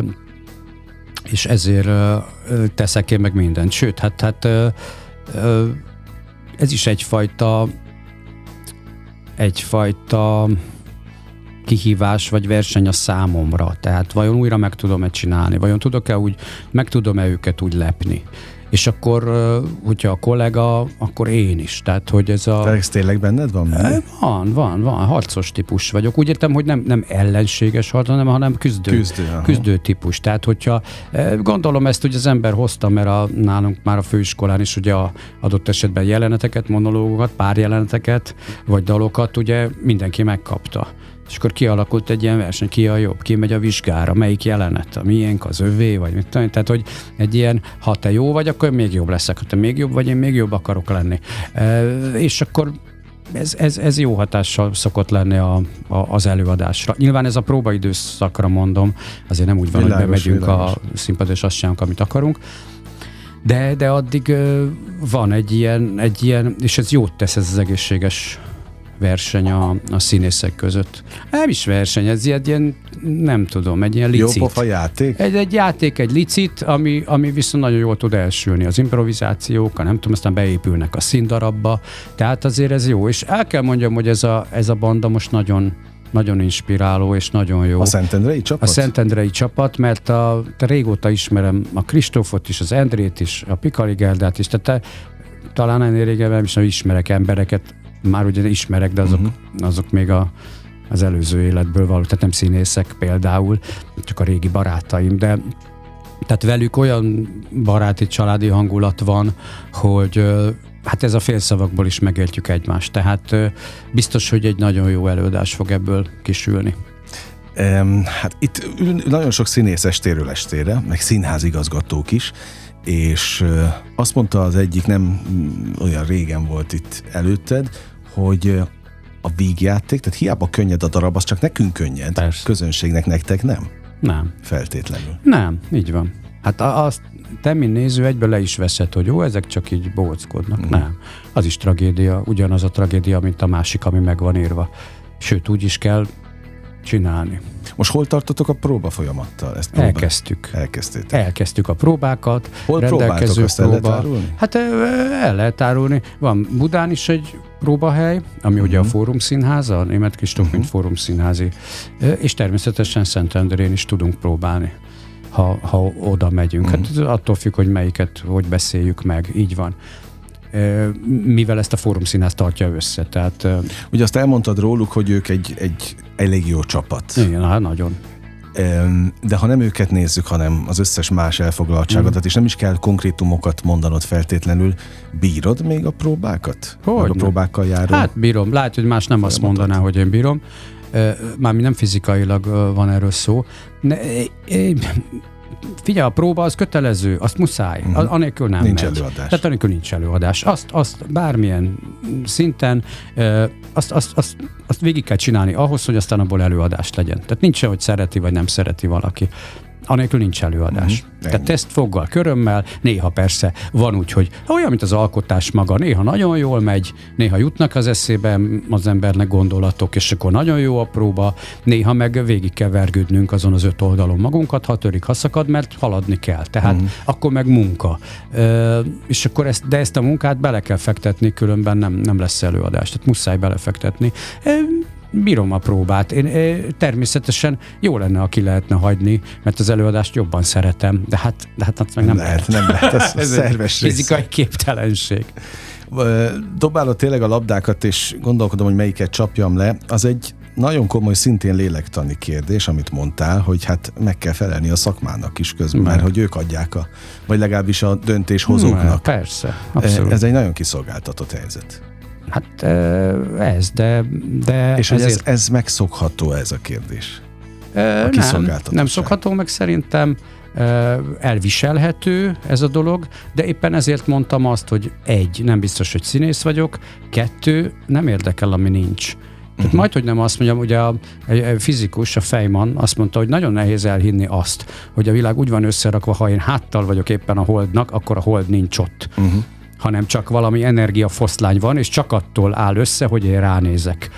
és ezért uh, teszek én meg mindent. Sőt, hát, hát uh, uh, ez is egyfajta egyfajta kihívás vagy verseny a számomra. Tehát vajon újra meg tudom-e csinálni, vajon tudok-e úgy, meg tudom-e őket úgy lepni. És akkor, hogyha a kollega, akkor én is. Tehát, hogy ez a... Te ez tényleg benned van? Mindig? Van, van, van. Harcos típus vagyok. Úgy értem, hogy nem, nem ellenséges harc, hanem, hanem küzdő, küzdő, küzdő típus. Tehát, hogyha gondolom ezt hogy az ember hozta, mert a, nálunk már a főiskolán is ugye a adott esetben jeleneteket, monológokat, pár jeleneteket, vagy dalokat ugye mindenki megkapta. És akkor kialakult egy ilyen verseny, ki a jobb, ki megy a vizsgára, melyik jelenet, a miénk, az övé, vagy mit tudom. Tehát, hogy egy ilyen, ha te jó vagy, akkor még jobb leszek, ha te még jobb vagy, én még jobb akarok lenni. E, és akkor ez, ez, ez jó hatással szokott lenni a, a, az előadásra. Nyilván ez a próbaidőszakra mondom, azért nem úgy van, világos, hogy bemegyünk világos. a színpadra és azt csinálunk, amit akarunk, de, de addig van egy ilyen, egy ilyen, és ez jót tesz ez az egészséges verseny a, a színészek között. Nem is verseny, ez egy ilyen, nem tudom, egy ilyen licit. Jó pofa játék? Egy, egy játék, egy licit, ami, ami viszont nagyon jól tud elsülni. Az improvizációk, a nem tudom, aztán beépülnek a színdarabba, tehát azért ez jó. És el kell mondjam, hogy ez a, ez a banda most nagyon, nagyon inspiráló és nagyon jó. A Szentendrei csapat? A Szentendrei csapat, mert a, te régóta ismerem a Kristófot is, az Endrét is, a Pikali Geldát is, tehát te, talán ennél régebben is ismerek embereket, már ugye ismerek, de azok, uh-huh. azok még a, az előző életből való, tehát nem színészek például, csak a régi barátaim, de tehát velük olyan baráti, családi hangulat van, hogy hát ez a félszavakból is megértjük egymást. Tehát biztos, hogy egy nagyon jó előadás fog ebből kisülni. Um, hát itt nagyon sok színész estéről estére, meg színházigazgatók is, és azt mondta az egyik, nem mm, olyan régen volt itt előtted, hogy a vígjáték, tehát hiába könnyed a darab, az csak nekünk könnyed, Persze. közönségnek, nektek nem? Nem. Feltétlenül. Nem, így van. Hát azt te, mint néző, egyből le is veszed, hogy jó, ezek csak így bóckodnak. Mm. Nem. Az is tragédia, ugyanaz a tragédia, mint a másik, ami meg van írva. Sőt, úgy is kell csinálni. Most hol tartotok a próba folyamattal? Ezt próbál... Elkezdtük. Elkezdtétek. Elkezdtük a próbákat. Hol rendelkező ezt próba. El lehet árulni? Hát el lehet árulni. Van Budán is egy próbahely, ami uh-huh. ugye a mhm. Fórum Színház, a Német Kristóf, uh-huh. mint Fórum Színházi, és természetesen Szentendrén is tudunk próbálni ha, ha oda megyünk. Uh-huh. Hát attól függ, hogy melyiket, hogy beszéljük meg. Így van mivel ezt a fórumszínház tartja össze. Tehát, Ugye azt elmondtad róluk, hogy ők egy, egy elég jó csapat. Igen, hát nagyon. De ha nem őket nézzük, hanem az összes más elfoglaltságodat, mm. és nem is kell konkrétumokat mondanod feltétlenül, bírod még a próbákat? Hogy? a próbákkal járó? Hát bírom. Lehet, hogy más nem azt mondaná, hogy én bírom. Mármint nem fizikailag van erről szó. Ne, figyelj, a próba az kötelező, azt muszáj, uh-huh. anélkül nem Nincs megy. előadás. Tehát anélkül nincs előadás. Azt, azt bármilyen szinten, azt, azt, azt, azt végig kell csinálni ahhoz, hogy aztán abból előadást legyen. Tehát nincs hogy szereti vagy nem szereti valaki anélkül nincs előadás. Mm, Tehát tesztfoggal, körömmel, néha persze van úgy, hogy olyan, mint az alkotás maga, néha nagyon jól megy, néha jutnak az eszébe az embernek gondolatok, és akkor nagyon jó a próba, néha meg végig kell vergődnünk azon az öt oldalon magunkat, ha törik, ha szakad, mert haladni kell. Tehát mm. akkor meg munka. Ö, és akkor ezt, de ezt a munkát bele kell fektetni, különben nem, nem lesz előadás. Tehát muszáj belefektetni bírom a próbát. Én, én természetesen jó lenne, aki lehetne hagyni, mert az előadást jobban szeretem, de hát, de hát meg nem, nem lehet. Nem lehet, ez, ez szerves fizikai rész. képtelenség. Dobálod tényleg a labdákat, és gondolkodom, hogy melyiket csapjam le. Az egy nagyon komoly, szintén lélektani kérdés, amit mondtál, hogy hát meg kell felelni a szakmának is közben, mert hogy ők adják a, vagy legalábbis a döntéshozóknak. Persze, abszolút. Ez egy nagyon kiszolgáltatott helyzet. Hát ez, de... de És ezért... ez, ez megszokható ez a kérdés? A nem, nem szokható meg szerintem elviselhető ez a dolog, de éppen ezért mondtam azt, hogy egy, nem biztos, hogy színész vagyok, kettő, nem érdekel, ami nincs. Tehát uh-huh. majd, hogy nem azt mondjam, ugye a, a fizikus, a Fejman azt mondta, hogy nagyon nehéz elhinni azt, hogy a világ úgy van összerakva, ha én háttal vagyok éppen a holdnak, akkor a hold nincs ott. Uh-huh hanem csak valami energiafoszlány van, és csak attól áll össze, hogy én ránézek.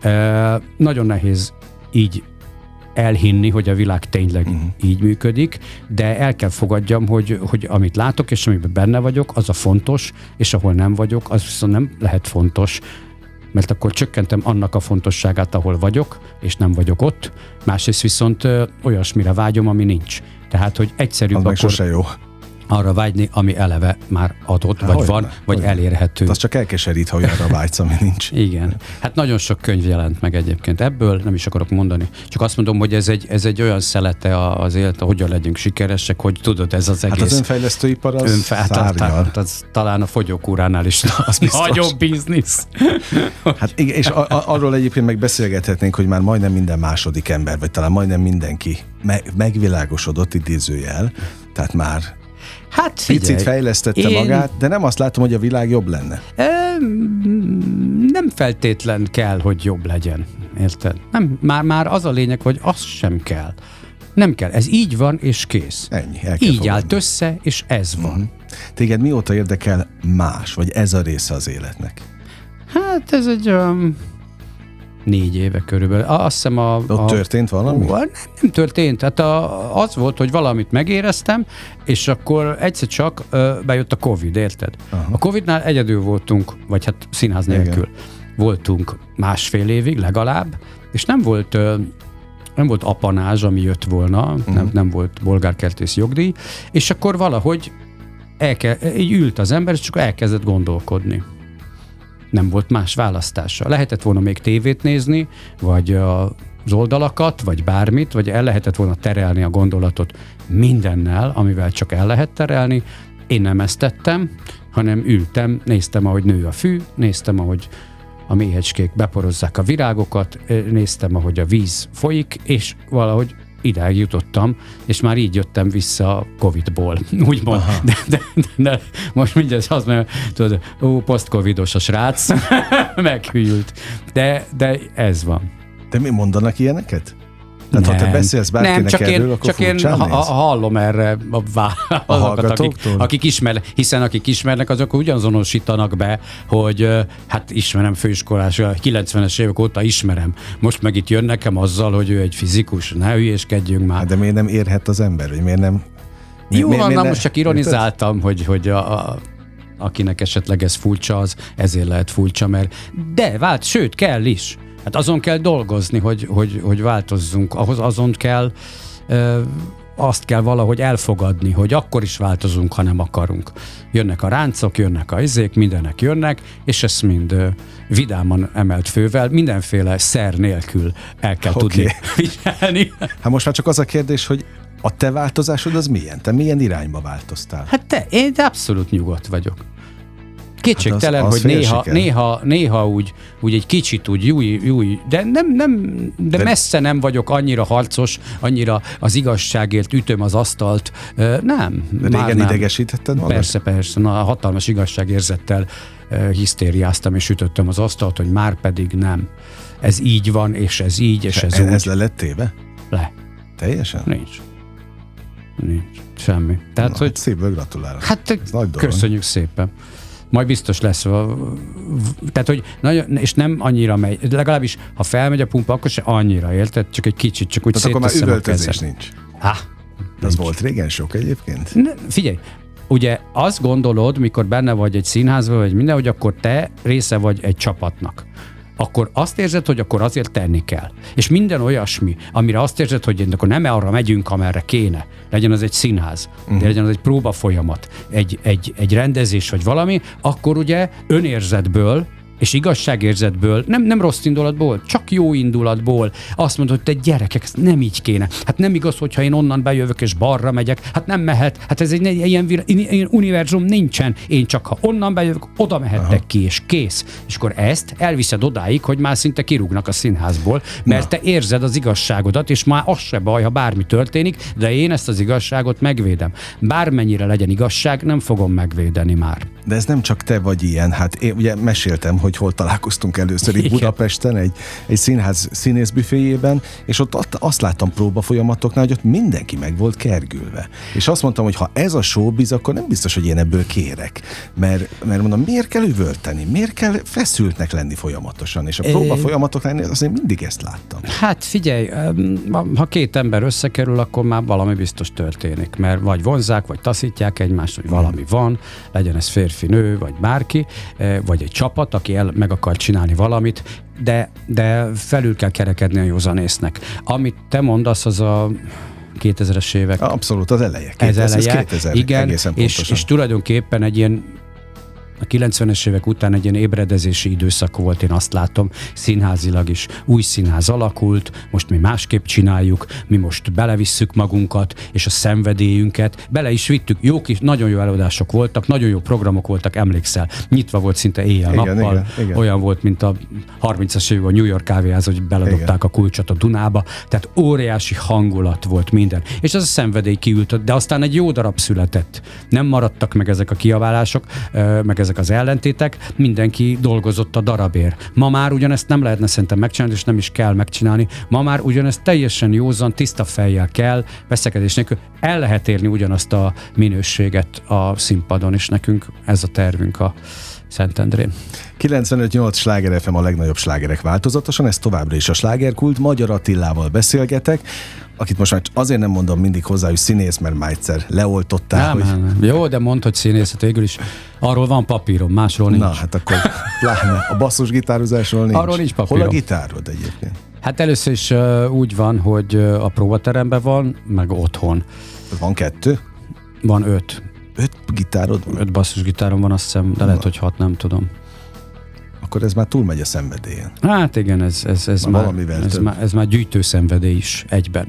E, nagyon nehéz így elhinni, hogy a világ tényleg uh-huh. így működik, de el kell fogadjam, hogy, hogy amit látok, és amiben benne vagyok, az a fontos, és ahol nem vagyok, az viszont nem lehet fontos, mert akkor csökkentem annak a fontosságát, ahol vagyok, és nem vagyok ott. Másrészt viszont ö, olyasmire vágyom, ami nincs. Tehát, hogy egyszerűbb az akkor... sose jó arra vágyni, ami eleve már adott, Há, vagy hogyne, van, vagy hogyne. elérhető. Az csak elkeserít, ha olyanra vágysz, ami nincs. Igen. Hát nagyon sok könyv jelent meg egyébként ebből, nem is akarok mondani. Csak azt mondom, hogy ez egy, ez egy olyan szelete az élet, hogyan legyünk sikeresek, hogy tudod, ez az egész... Hát az önfejlesztőipar az önfe- hát, szárnyal. hát, az talán a fogyókúránál is Az nagyobb biznisz. Hát igen, és a, a, arról egyébként meg beszélgethetnénk, hogy már majdnem minden második ember, vagy talán majdnem mindenki me- megvilágosodott idézőjel, tehát már Hát picit figyelj, fejlesztette én- magát, de nem azt látom, hogy a világ jobb lenne. Em, nem feltétlen kell, hogy jobb legyen. Érted? Nem, már, már az a lényeg, hogy az sem kell. Nem kell. Ez így van, és kész. Ennyi, el kell Így fogadni. állt össze, és ez van. Mhm. Téged mióta érdekel más, vagy ez a része az életnek? Hát ez egy um, négy éve körülbelül. Azt hiszem a... Ott a, történt valami? Ó, nem, nem történt. Hát a, az volt, hogy valamit megéreztem, és akkor egyszer csak ö, bejött a Covid, érted? Aha. A Covidnál egyedül voltunk, vagy hát színház nélkül Igen. voltunk másfél évig legalább, és nem volt ö, nem volt apanázs, ami jött volna, Mhm. uh-huh. nem, nem volt bolgárkertész jogdíj, és akkor valahogy elke, így ült az ember, és csak elkezdett gondolkodni. Nem volt más választása. Lehetett volna még tévét nézni, vagy a, az oldalakat, vagy bármit, vagy el lehetett volna terelni a gondolatot mindennel, amivel csak el lehet terelni. Én nem ezt tettem, hanem ültem, néztem, ahogy nő a fű, néztem, ahogy a méhecskék beporozzák a virágokat, ö, néztem, ahogy a víz folyik, és valahogy ideig jutottam, és már így jöttem vissza a Covid-ból, úgymond. De, de, de, de, most mindjárt azt mondja, tudod, ó, post-covidos a srác, meghűlt. De, de ez van. De mi mondanak ilyeneket? Tehát ha te Nem. beszélsz bárkinek nem, csak erről, én, akkor csak én ha, hallom erre a, vá- azokat, akik, akik ismernek, hiszen akik ismernek, azok ugyanazonosítanak be, hogy hát ismerem főiskolás, a 90-es évek óta ismerem. Most meg itt jön nekem azzal, hogy ő egy fizikus, ne hülyéskedjünk már. Hát de miért nem érhet az ember, hogy miért nem... mi- Jó mi- van, miért ne- most csak ironizáltam, hogy, hogy a, a, akinek esetleg ez furcsa, az ezért lehet furcsa, mert de vált, sőt, kell is. Hát azon kell dolgozni, hogy, hogy, hogy változzunk, ahhoz azon kell ö, azt kell valahogy elfogadni, hogy akkor is változunk, ha nem akarunk. Jönnek a ráncok, jönnek a izék, mindenek jönnek, és ezt mind ö, vidáman emelt fővel, mindenféle szer nélkül el kell Oké. tudni viselni. Hát most már csak az a kérdés, hogy a te változásod az milyen? Te milyen irányba változtál? Hát te, én abszolút nyugodt vagyok. Kétségtelen, Hát az- az hogy néha, siker. néha, néha úgy, úgy egy kicsit úgy júj, júj, de nem, nem, de, De- messze nem vagyok annyira harcos, annyira az igazságért ütöm az asztalt. Nem, régen nem. idegesítetted magad? Persze, persze. Na, hatalmas igazságérzettel hisztériáztam és ütöttem az asztalt, hogy már pedig nem. Ez így van, és ez így, és ez, Ez, úgy. ez le lett téve? Le. Teljesen? Nincs. Nincs. Semmi. Tehát, Na, hogy hát szívből gratulálok. Hát Ez nagy dolog. köszönjük szépen. Majd biztos lesz. Tehát, hogy nagyon, és nem annyira megy, legalábbis ha felmegy a pumpa, akkor se annyira, érted? Csak egy kicsit, csak úgy Tehát akkor már üvöltözés nincs. Ah, De az volt régen sok egyébként? ne, figyelj, ugye azt gondolod, mikor benne vagy egy színházban, vagy minden, hogy akkor te része vagy egy csapatnak akkor azt érzed, hogy akkor azért tenni kell. És minden olyasmi, amire azt érzed, hogy akkor nem arra megyünk, amerre kéne. Legyen az egy színház, uh-huh. de legyen az egy próba folyamat, egy, egy, egy rendezés vagy valami, akkor ugye önérzetből és igazságérzetből, nem, nem rossz indulatból, csak jó indulatból azt mondod, hogy te gyerekek, ez nem így kéne. Hát nem igaz, hogyha én onnan bejövök és balra megyek, hát nem mehet, hát ez egy ilyen, ilyen univerzum nincsen. Én csak ha onnan bejövök, oda mehettek Aha. ki, és kész. És akkor ezt elviszed odáig, hogy már szinte kirúgnak a színházból, mert Na. te érzed az igazságodat, és már az se baj, ha bármi történik, de én ezt az igazságot megvédem. Bármennyire legyen igazság, nem fogom megvédeni már. De ez nem csak te vagy ilyen, hát én ugye meséltem, hogy hol találkoztunk először itt. Budapesten, egy, egy színház színészbüféjében, és ott azt láttam próba folyamatoknál, hogy ott mindenki meg volt kergülve. És azt mondtam, hogy ha ez a showbiz, akkor nem biztos, hogy én ebből kérek. Mert, mert mondom, miért kell üvölteni? Miért kell feszültnek lenni folyamatosan? És a próba folyamatoknál azért mindig ezt láttam. Hát figyelj, ha két ember összekerül, akkor már valami biztos történik, mert vagy vonzák, vagy taszítják egymást, vagy valami van, legyen ez férfi, nő, vagy bárki, eh, vagy egy csapat, aki el, meg akar csinálni valamit, de, de felül kell kerekedni a józanésznek. Amit te mondasz, az a 2000-es évek. Abszolút, az eleje. ez 2000, ez eleje. 2000, Igen, és, és tulajdonképpen egy ilyen a 90-es évek után egy ilyen ébredezési időszak volt, én azt látom, színházilag is. Új színház alakult, most mi másképp csináljuk, mi most belevisszük magunkat, és a szenvedélyünket, bele is vittük. Jó kis, nagyon jó előadások voltak, nagyon jó programok voltak, emlékszel. Nyitva volt szinte éjjel-nappal. Olyan volt, mint a 30-as évek a New York kávéház, hogy beledobták Igen. a kulcsot a Dunába. Tehát óriási hangulat volt minden. És az a szenvedély kiült, de aztán egy jó darab született. Nem maradtak meg ezek a kiabálások, ö, meg ezek az ellentétek, mindenki dolgozott a darabért. Ma már ugyanezt nem lehetne szerintem megcsinálni, és nem is kell megcsinálni. Ma már ugyanezt teljesen józan, tiszta fejjel kell, veszekedés nélkül. El lehet érni ugyanazt a minőséget a színpadon, és nekünk ez a tervünk a Szentendrén. 95-8 Sláger FM a legnagyobb slágerek változatosan, ez továbbra is a slágerkult. Magyar Attilával beszélgetek, akit most már azért nem mondom mindig hozzá, hogy színész, mert már egyszer leoltottál, Nem, hogy... nem, nem. Jó, de mondd, hogy színészet végül is. Arról van papírom, másról nincs. Na, hát akkor pláne a basszusgitározásról nincs. Arról nincs Hol a papírom. gitárod egyébként? Hát először is uh, úgy van, hogy uh, a próbateremben van, meg otthon. Van kettő? Van öt. Öt gitárod van? Öt basszusgitárom van, azt hiszem, de lehet, hogy hat, nem tudom. Akkor ez már túlmegy a szenvedélyen. Hát igen, ez, ez, ez, Már már, ez, már, ez már gyűjtőszenvedély is egyben.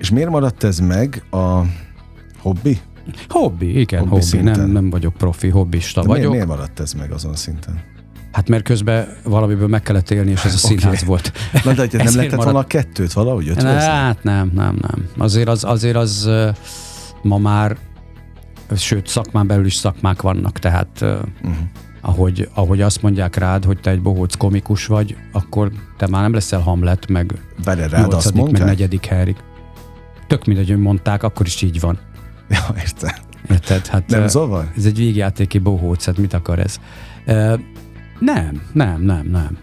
És miért maradt ez meg a hobbi? Hobbi, igen, Hobbi hobbi. szinten. Nem, nem vagyok profi, hobbista De miért, vagyok. miért maradt ez meg azon szinten? Hát mert közben valamiből meg kellett élni, és ez a színház volt. Na de hogy nem lehetett maradt. volna a kettőt valahogy ötvözni? Hát nem, nem, nem. Azért az, azért az ma már, sőt szakmán belül is szakmák vannak, tehát uh-huh. ahogy, ahogy azt mondják rád, hogy te egy bohóc komikus vagy, akkor te már nem leszel Hamlet, meg Vele rád azt nyolcadik, meg negyedik Harry. Tök mindegy, hogy mondták, akkor is így van. Ja, értem. Érted? Hát, Nem zavar? Ez egy végjátéki bohóc, hát mit akar ez? Ö, nem, nem, nem, nem.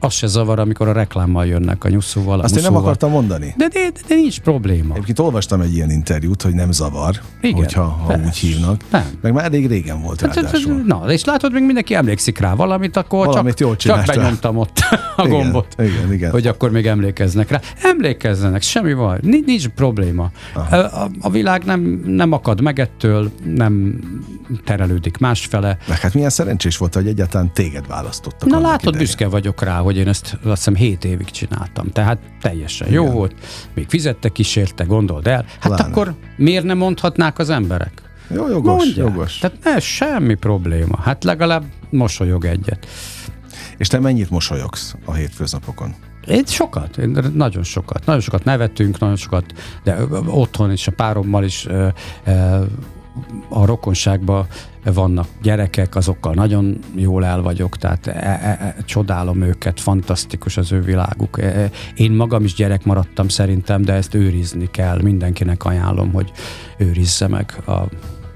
Az se zavar, amikor a reklámmal jönnek a nyuszóval, a Azt én nem akartam mondani. De, de, de, de nincs probléma. Egyébként olvastam egy ilyen interjút, hogy nem zavar, Igen, hogyha ha persze. úgy hívnak. Nem. Meg már elég régen volt Hát, ráadásul. Na, és látod, még mindenki emlékszik rá valamit, akkor Valamit csak, jól csak benyomtam ott a Igen, gombot. igen, igen. Hogy akkor még emlékeznek rá. Emlékezzenek, semmi baj, nincs, nincs probléma. A, a, a világ nem, nem akad meg ettől, nem terelődik másfele. Meg hát milyen szerencsés volt, hogy egyáltalán téged választottak. Na látod, idején. büszke vagyok rá, hogy én ezt azt hiszem 7 évig csináltam. Tehát teljesen jó Igen. volt. Még fizettek is érte, gondold el. Hát Pláne. akkor miért nem mondhatnák az emberek? Jó, jogos, Mondják. jogos. Tehát ne, semmi probléma. Hát legalább mosolyog egyet. És te mennyit mosolyogsz a hétköznapokon? Én sokat, én nagyon sokat. Nagyon sokat nevetünk, nagyon sokat, de otthon is, a párommal is ö, ö, a rokonságban vannak gyerekek, azokkal nagyon jól el vagyok, tehát e, e, e, csodálom őket, fantasztikus az ő világuk. E, e, Én magam is gyerek maradtam szerintem, de ezt őrizni kell. Mindenkinek ajánlom, hogy őrizze meg a,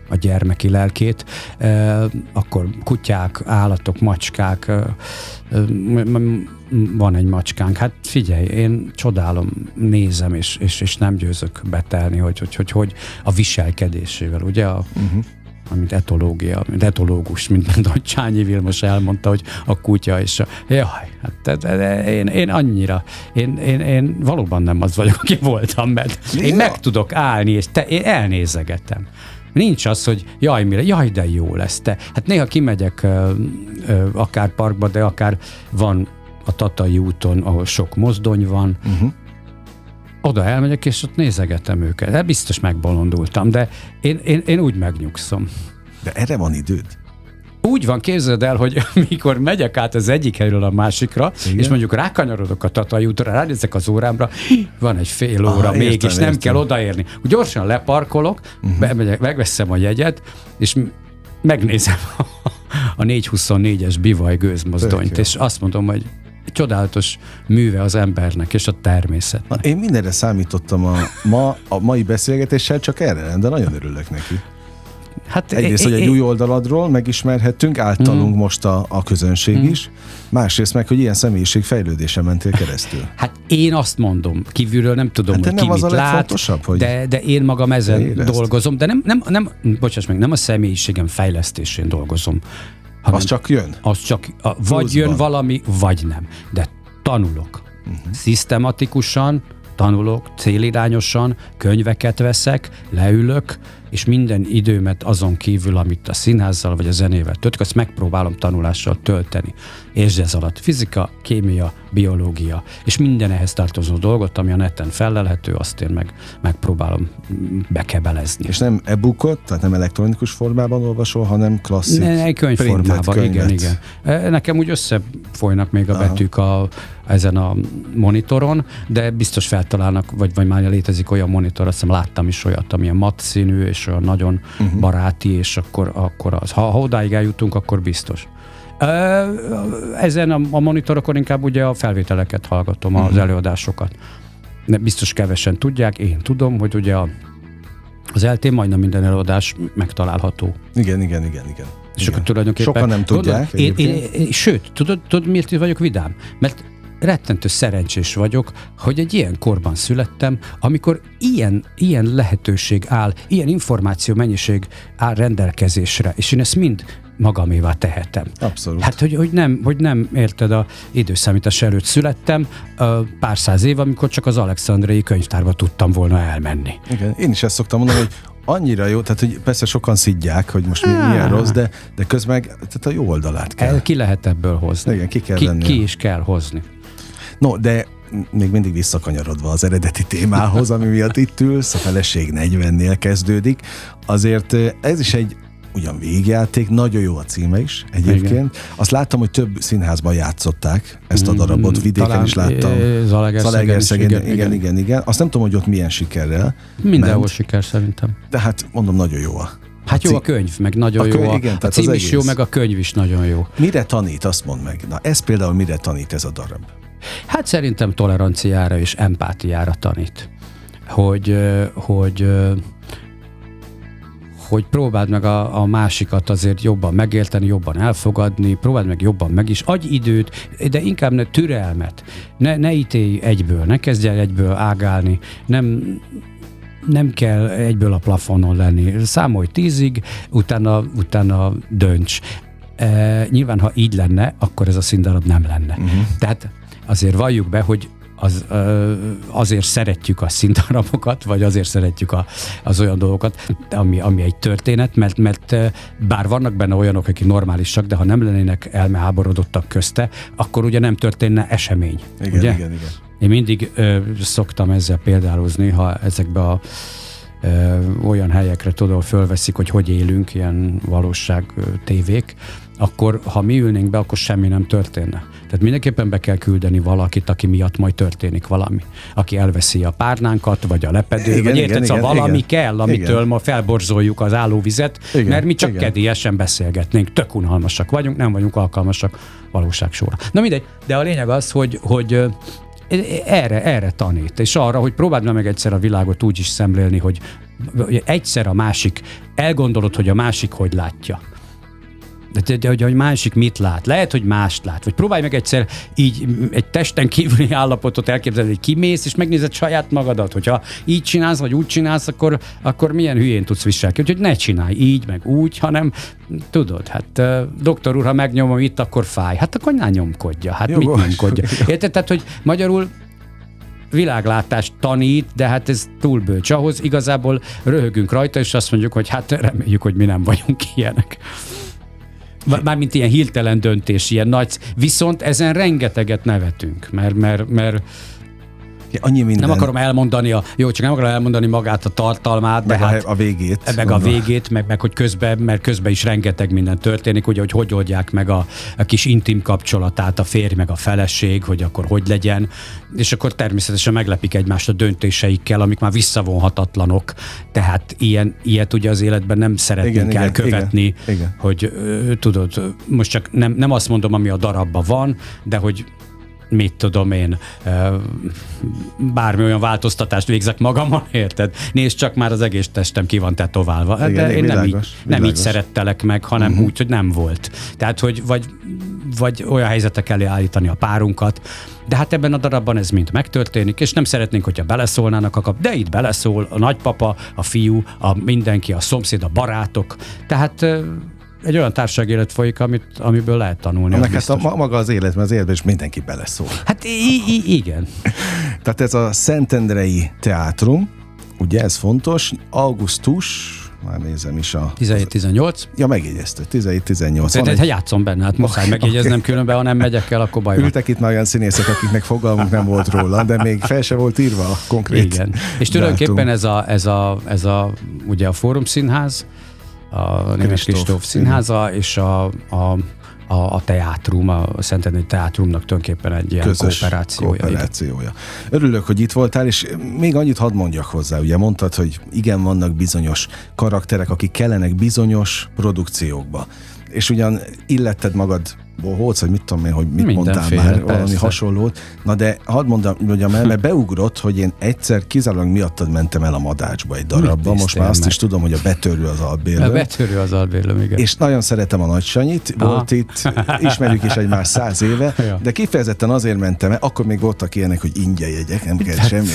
a gyermeki lelkét, e, akkor kutyák, állatok, macskák, e, van egy macskánk. Hát figyelj, én csodálom, nézem, és, és, és nem győzök betelni, hogy hogy, hogy, hogy a viselkedésével, ugye? A, uh-huh. mint etológia, mint etológus, mint, mint ahogy Csányi Vilmos elmondta, hogy a kutya és a... Jaj, hát de, de, én, én annyira, én, én, én valóban nem az vagyok, aki voltam, mert én meg tudok állni, és te, én elnézegetem. Nincs az, hogy jaj, mire, jaj, de jó lesz te. Hát néha kimegyek akár parkba, de akár van a Tatai úton, ahol sok mozdony van, Uh-huh. oda elmegyek, és ott nézegetem őket. De biztos megbolondultam, de én, én, én úgy megnyugszom. De erre van időd? Úgy van, képzeld el, hogy mikor megyek át az egyik helyről a másikra, Igen. és mondjuk rákanyarodok a Tatai útra, ránézek az órámra, van egy fél óra Aha, még, értem, nem értem. kell odaérni. Gyorsan leparkolok, uh-huh. bemegyek, megveszem a jegyet, és megnézem a 424-es bivaj gőzmozdonyt, Tök és azt mondom, hogy csodálatos műve az embernek és a természet. Na, én mindenre számítottam a, ma, a mai beszélgetéssel, csak erre, de nagyon örülök neki. Hát Egyrészt, hogy egy új oldaladról megismerhettünk, általunk most a, a közönség is, másrészt meg, hogy ilyen személyiség fejlődése mentél keresztül. Hát én azt mondom, kívülről nem tudom, Hát hogy nem ki az mit lát, hogy- de, de én magam ezen Érezd. dolgozom, de nem, nem, nem, bocsáss meg, nem a személyiségem fejlesztésén dolgozom. hanem Az csak jön. az csak a, vagy Pluszban. jön valami, vagy nem. De tanulok. Uh-huh. Szisztematikusan tanulok célirányosan, könyveket veszek, leülök, és minden időmet azon kívül, amit a színházzal vagy a zenével töltök, azt megpróbálom tanulással tölteni. És ez alatt fizika, kémia, biológia, és minden ehhez tartozó dolgot, ami a neten fellelhető, azt én meg megpróbálom bekebelezni. És nem e-bookot, tehát nem elektronikus formában olvasol, hanem klasszik ne, könyvformában, igen, igen. E, nekem úgy összefolynak még a Aha. betűk a, ezen a monitoron, de biztos feltalálnak, vagy, vagy már létezik olyan monitor, azt hiszem láttam is olyat, amilyen mat színű, és olyan nagyon uh-huh. baráti, és akkor, akkor az. Ha, ha odáig eljutunk, akkor biztos. Ezen a, a monitorokon inkább ugye a felvételeket hallgatom, uh-huh. az mhm. előadásokat. De biztos kevesen tudják, én tudom, hogy ugye a, az eltén majdnem minden előadás megtalálható. Igen, igen, igen, igen. És igen. akkor tulajdonképpen... Sokan nem tudják. Tudod, én, én, én, sőt, tudod, tudod, miért vagyok vidám? Mert rettentő szerencsés vagyok, hogy egy ilyen korban születtem, amikor ilyen, ilyen lehetőség áll, ilyen információ mennyiség áll rendelkezésre, és én ezt mind magamévá tehetem. Abszolút. Hát, hogy, hogy, nem, hogy nem érted, a időszámítás előtt születtem, pár száz év, amikor csak az Alexandriai könyvtárba tudtam volna elmenni. Igen, én is ezt szoktam mondani, hogy annyira jó, tehát hogy persze sokan szidják, hogy most mi, milyen rossz, de, de közben tehát a jó oldalát kell. El, ki lehet ebből hozni. Igen, ki kell ki, ki is kell hozni. No, de még mindig visszakanyarodva az eredeti témához, ami miatt itt ülsz, a feleség 40-nél kezdődik, azért ez is egy ugyan végjáték, nagyon jó a címe is egyébként. Igen. Azt láttam, hogy több színházban játszották ezt a darabot, mm, vidéken Talán is láttam. Zalaegerszegen, igen, igen, igen, igen. Azt nem tudom, hogy ott milyen sikerrel. Mindenhol ment, siker szerintem. De hát mondom, nagyon jó a Hát jó a könyv, meg nagyon a könyv, jó. A, igen, a cím is jó, meg a könyv is nagyon jó. Mire tanít, azt mondd meg. Na, ez például mire tanít ez a darab? Hát szerintem toleranciára és empátiára tanít. Hogy, hogy hogy próbáld meg a, a másikat azért jobban megérteni, jobban elfogadni, próbáld meg jobban meg is, adj időt, de inkább ne türelmet, ne, ne ítélj egyből, ne kezdj el egyből ágálni, nem, nem kell egyből a plafonon lenni. Számolj tízig, utána, utána dönts. E, nyilván, ha így lenne, akkor ez a színdarab nem lenne. Uh-huh. Tehát azért valljuk be, hogy az, azért szeretjük a szintarabokat, vagy azért szeretjük a, az olyan dolgokat, ami, ami egy történet, mert, mert bár vannak benne olyanok, akik normálisak, de ha nem lennének elmeháborodottak közte, akkor ugye nem történne esemény. Igen, ugye? igen, igen. Én mindig ö, szoktam ezzel példálozni, ha ezekbe a ö, olyan helyekre tudom, fölveszik, hogy hogy élünk, ilyen valóság ö, tévék, akkor ha mi ülnénk be, akkor semmi nem történne. Tehát mindenképpen be kell küldeni valakit, aki miatt majd történik valami. Aki elveszi a párnánkat, vagy a lepedő, igen, vagy érted, szóval valami igen, kell, amitől igen. ma felborzoljuk az állóvizet, igen, mert mi csak igen. kedélyesen beszélgetnénk. Tök unalmasak vagyunk, nem vagyunk alkalmasak valóságsóra. Na mindegy, de a lényeg az, hogy, hogy erre, erre tanít, és arra, hogy próbáld meg egyszer a világot úgy is szemlélni, hogy egyszer a másik, elgondolod, hogy a másik hogy látja de, de, de hogy másik mit lát. Lehet, hogy mást lát. Vagy próbálj meg egyszer így egy testen kívüli állapotot elképzelni, hogy kimész, és megnézed saját magadat. Hogyha így csinálsz, vagy úgy csinálsz, akkor, akkor milyen hülyén tudsz viselni. Úgyhogy ne csinálj így, meg úgy, hanem tudod, hát doktor úr, ha megnyomom itt, akkor fáj. Hát akkor ne nyomkodja. Hát Jogos. mit nyomkodja? Érted? Tehát, hogy magyarul világlátást tanít, de hát ez túl bölcs. Ahhoz igazából röhögünk rajta, és azt mondjuk, hogy hát reméljük, hogy mi nem vagyunk ilyenek. Mármint ilyen hirtelen döntés, ilyen nagy. Viszont ezen rengeteget nevetünk, mert, mert, mert Annyi minden. Nem akarom elmondani a, jó, csak nem akarom elmondani magát a tartalmát, meg de a, hát, a végét. Meg a végét, meg, meg hogy közben, mert közben is rengeteg minden történik, ugye, hogy hogy oldják meg a, a kis intim kapcsolatát a férj meg a feleség, hogy akkor hogy legyen, és akkor természetesen meglepik egymást a döntéseikkel, amik már visszavonhatatlanok, tehát ilyen, ilyet ugye az életben nem szeretnénk igen, elkövetni, igen, igen. hogy ö, tudod, most csak nem, nem azt mondom, ami a darabban van, de hogy mit tudom én, bármi olyan változtatást végzek magamon, érted? Nézd csak már az egész testem ki van tetoválva. Igen, De én világos, nem, így, világos. nem így szerettelek meg, hanem uh-huh. úgy, hogy nem volt. Tehát, hogy vagy, vagy olyan helyzetek elé állítani a párunkat, de hát ebben a darabban ez mind megtörténik, és nem szeretnénk, hogyha beleszólnának a kap, de itt beleszól a nagypapa, a fiú, a mindenki, a szomszéd, a barátok. Tehát egy olyan társaság élet folyik, amit, amiből lehet tanulni. Meg hát a, maga az élet, mert az életben is mindenki beleszól. Hát i- i- igen. Tehát ez a Szentendrei Teátrum, ugye ez fontos, augusztus, már nézem is a... 17-18. Ja, megjegyezte, 17-18. Tehát ha játszom benne, hát muszáj megjegyeznem, különben ha nem megyek el, akkor baj van. Ültek itt már olyan színészek, akiknek fogalmunk nem volt róla, de még fel se volt írva a konkrét Igen. És tulajdonképpen ez a, ez a, ez a, ugye a Fórum Színház, a Német Kristóf, Színháza, és a, a a, a teátrum, a Szentendrei Teátrumnak tulajdonképpen egy ilyen közös kooperációja. kooperációja. Örülök, hogy itt voltál, és még annyit hadd mondjak hozzá. Ugye mondtad, hogy igen, vannak bizonyos karakterek, akik kellenek bizonyos produkciókba. És ugyan illetted magad bohóc, vagy mit tudom én, hogy mit mondtál Mindenféle, már, valami persze. hasonlót. Na de hadd mondjam, mondjam el, mert beugrott, hogy én egyszer kizárólag miattad mentem el a madácsba egy darabba. Most már azt meg? is tudom, hogy a betörő az A albérlő. betörő az albérlőm, igen. És nagyon szeretem a Nagy Sanyit, Aha. volt itt, ismerjük is egymás száz éve, Ja. de kifejezetten azért mentem el, akkor még voltak ilyenek, hogy ingyen jegyek, nem kell semmi,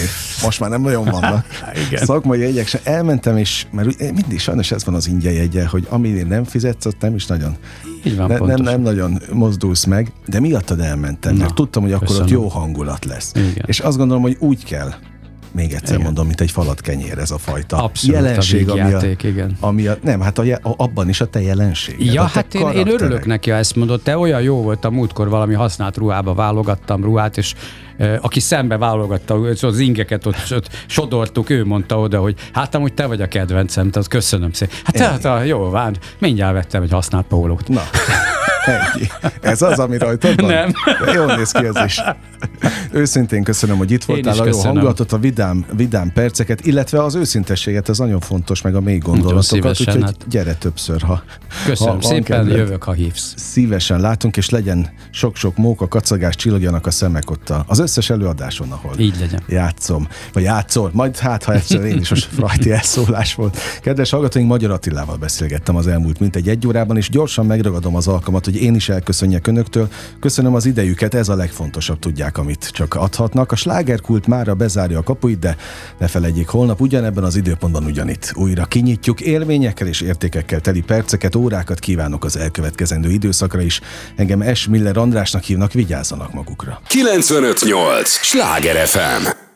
most már nem nagyon vannak. Igen. Szakmai jegyek sem. Elmentem, és mert mindig sajnos ez van az ingyen jegye, hogy amit nem fizetsz, ott nem is nagyon, Így van, ne, nem, pontosan. nem nagyon mozdulsz meg, de miattad elmentem, Na, mert tudtam, hogy akkor ott köszönöm. jó hangulat lesz. Igen. És azt gondolom, hogy úgy kell, még egyszer Igen. mondom, mint egy falat kenyér ez a fajta Abszolút jelenség, a ami a, vígjáték, igen. ami a, nem, hát a, a, abban is a te jelenség. Ja, a hát én, én karaktered. örülök neki, ha ezt mondod. Te olyan jó volt a múltkor valami használt ruhába válogattam ruhát, és aki szembe válogatta az ingeket, ott, ott sodortuk, ő mondta oda, hogy hát amúgy te vagy a kedvencem, tehát köszönöm szépen. Hát tehát a, jó, vár, mindjárt vettem egy használt pólót. Na, ennyi. Ez az, ami rajtad van? Nem. De jól néz ki ez is. Őszintén köszönöm, hogy itt voltál, a jó hangulatot, a vidám, vidám perceket, illetve az őszintességet, ez nagyon fontos, meg a mély gondolatokat, úgyhogy hát. gyere többször, ha Köszönöm ha szépen, kedved. jövök, ha hívsz. Szívesen látunk, és legyen sok-sok móka, kacagás, csillogjanak a szemek ott az összes előadáson, ahol Így legyen. játszom, vagy játszol, majd hát, ha egyszer én is, most frajti elszólás volt. Kedves hallgatóink, Magyar Attilával beszélgettem az elmúlt mintegy egy órában, és gyorsan megragadom az alkalmat, hogy én is elköszönjek önöktől. Köszönöm az idejüket, ez a legfontosabb, tudják, amit csak adhatnak. A slágerkult mára bezárja a kapuit, de ne felejtjék, holnap ugyanebben az időpontban ugyanitt újra kinyitjuk élményekkel és értékekkel teli perceket, órákat kívánok az elkövetkezendő időszakra is. Engem S. Miller Andrásnak hívnak, vigyázzanak magukra. 958! Sláger FM!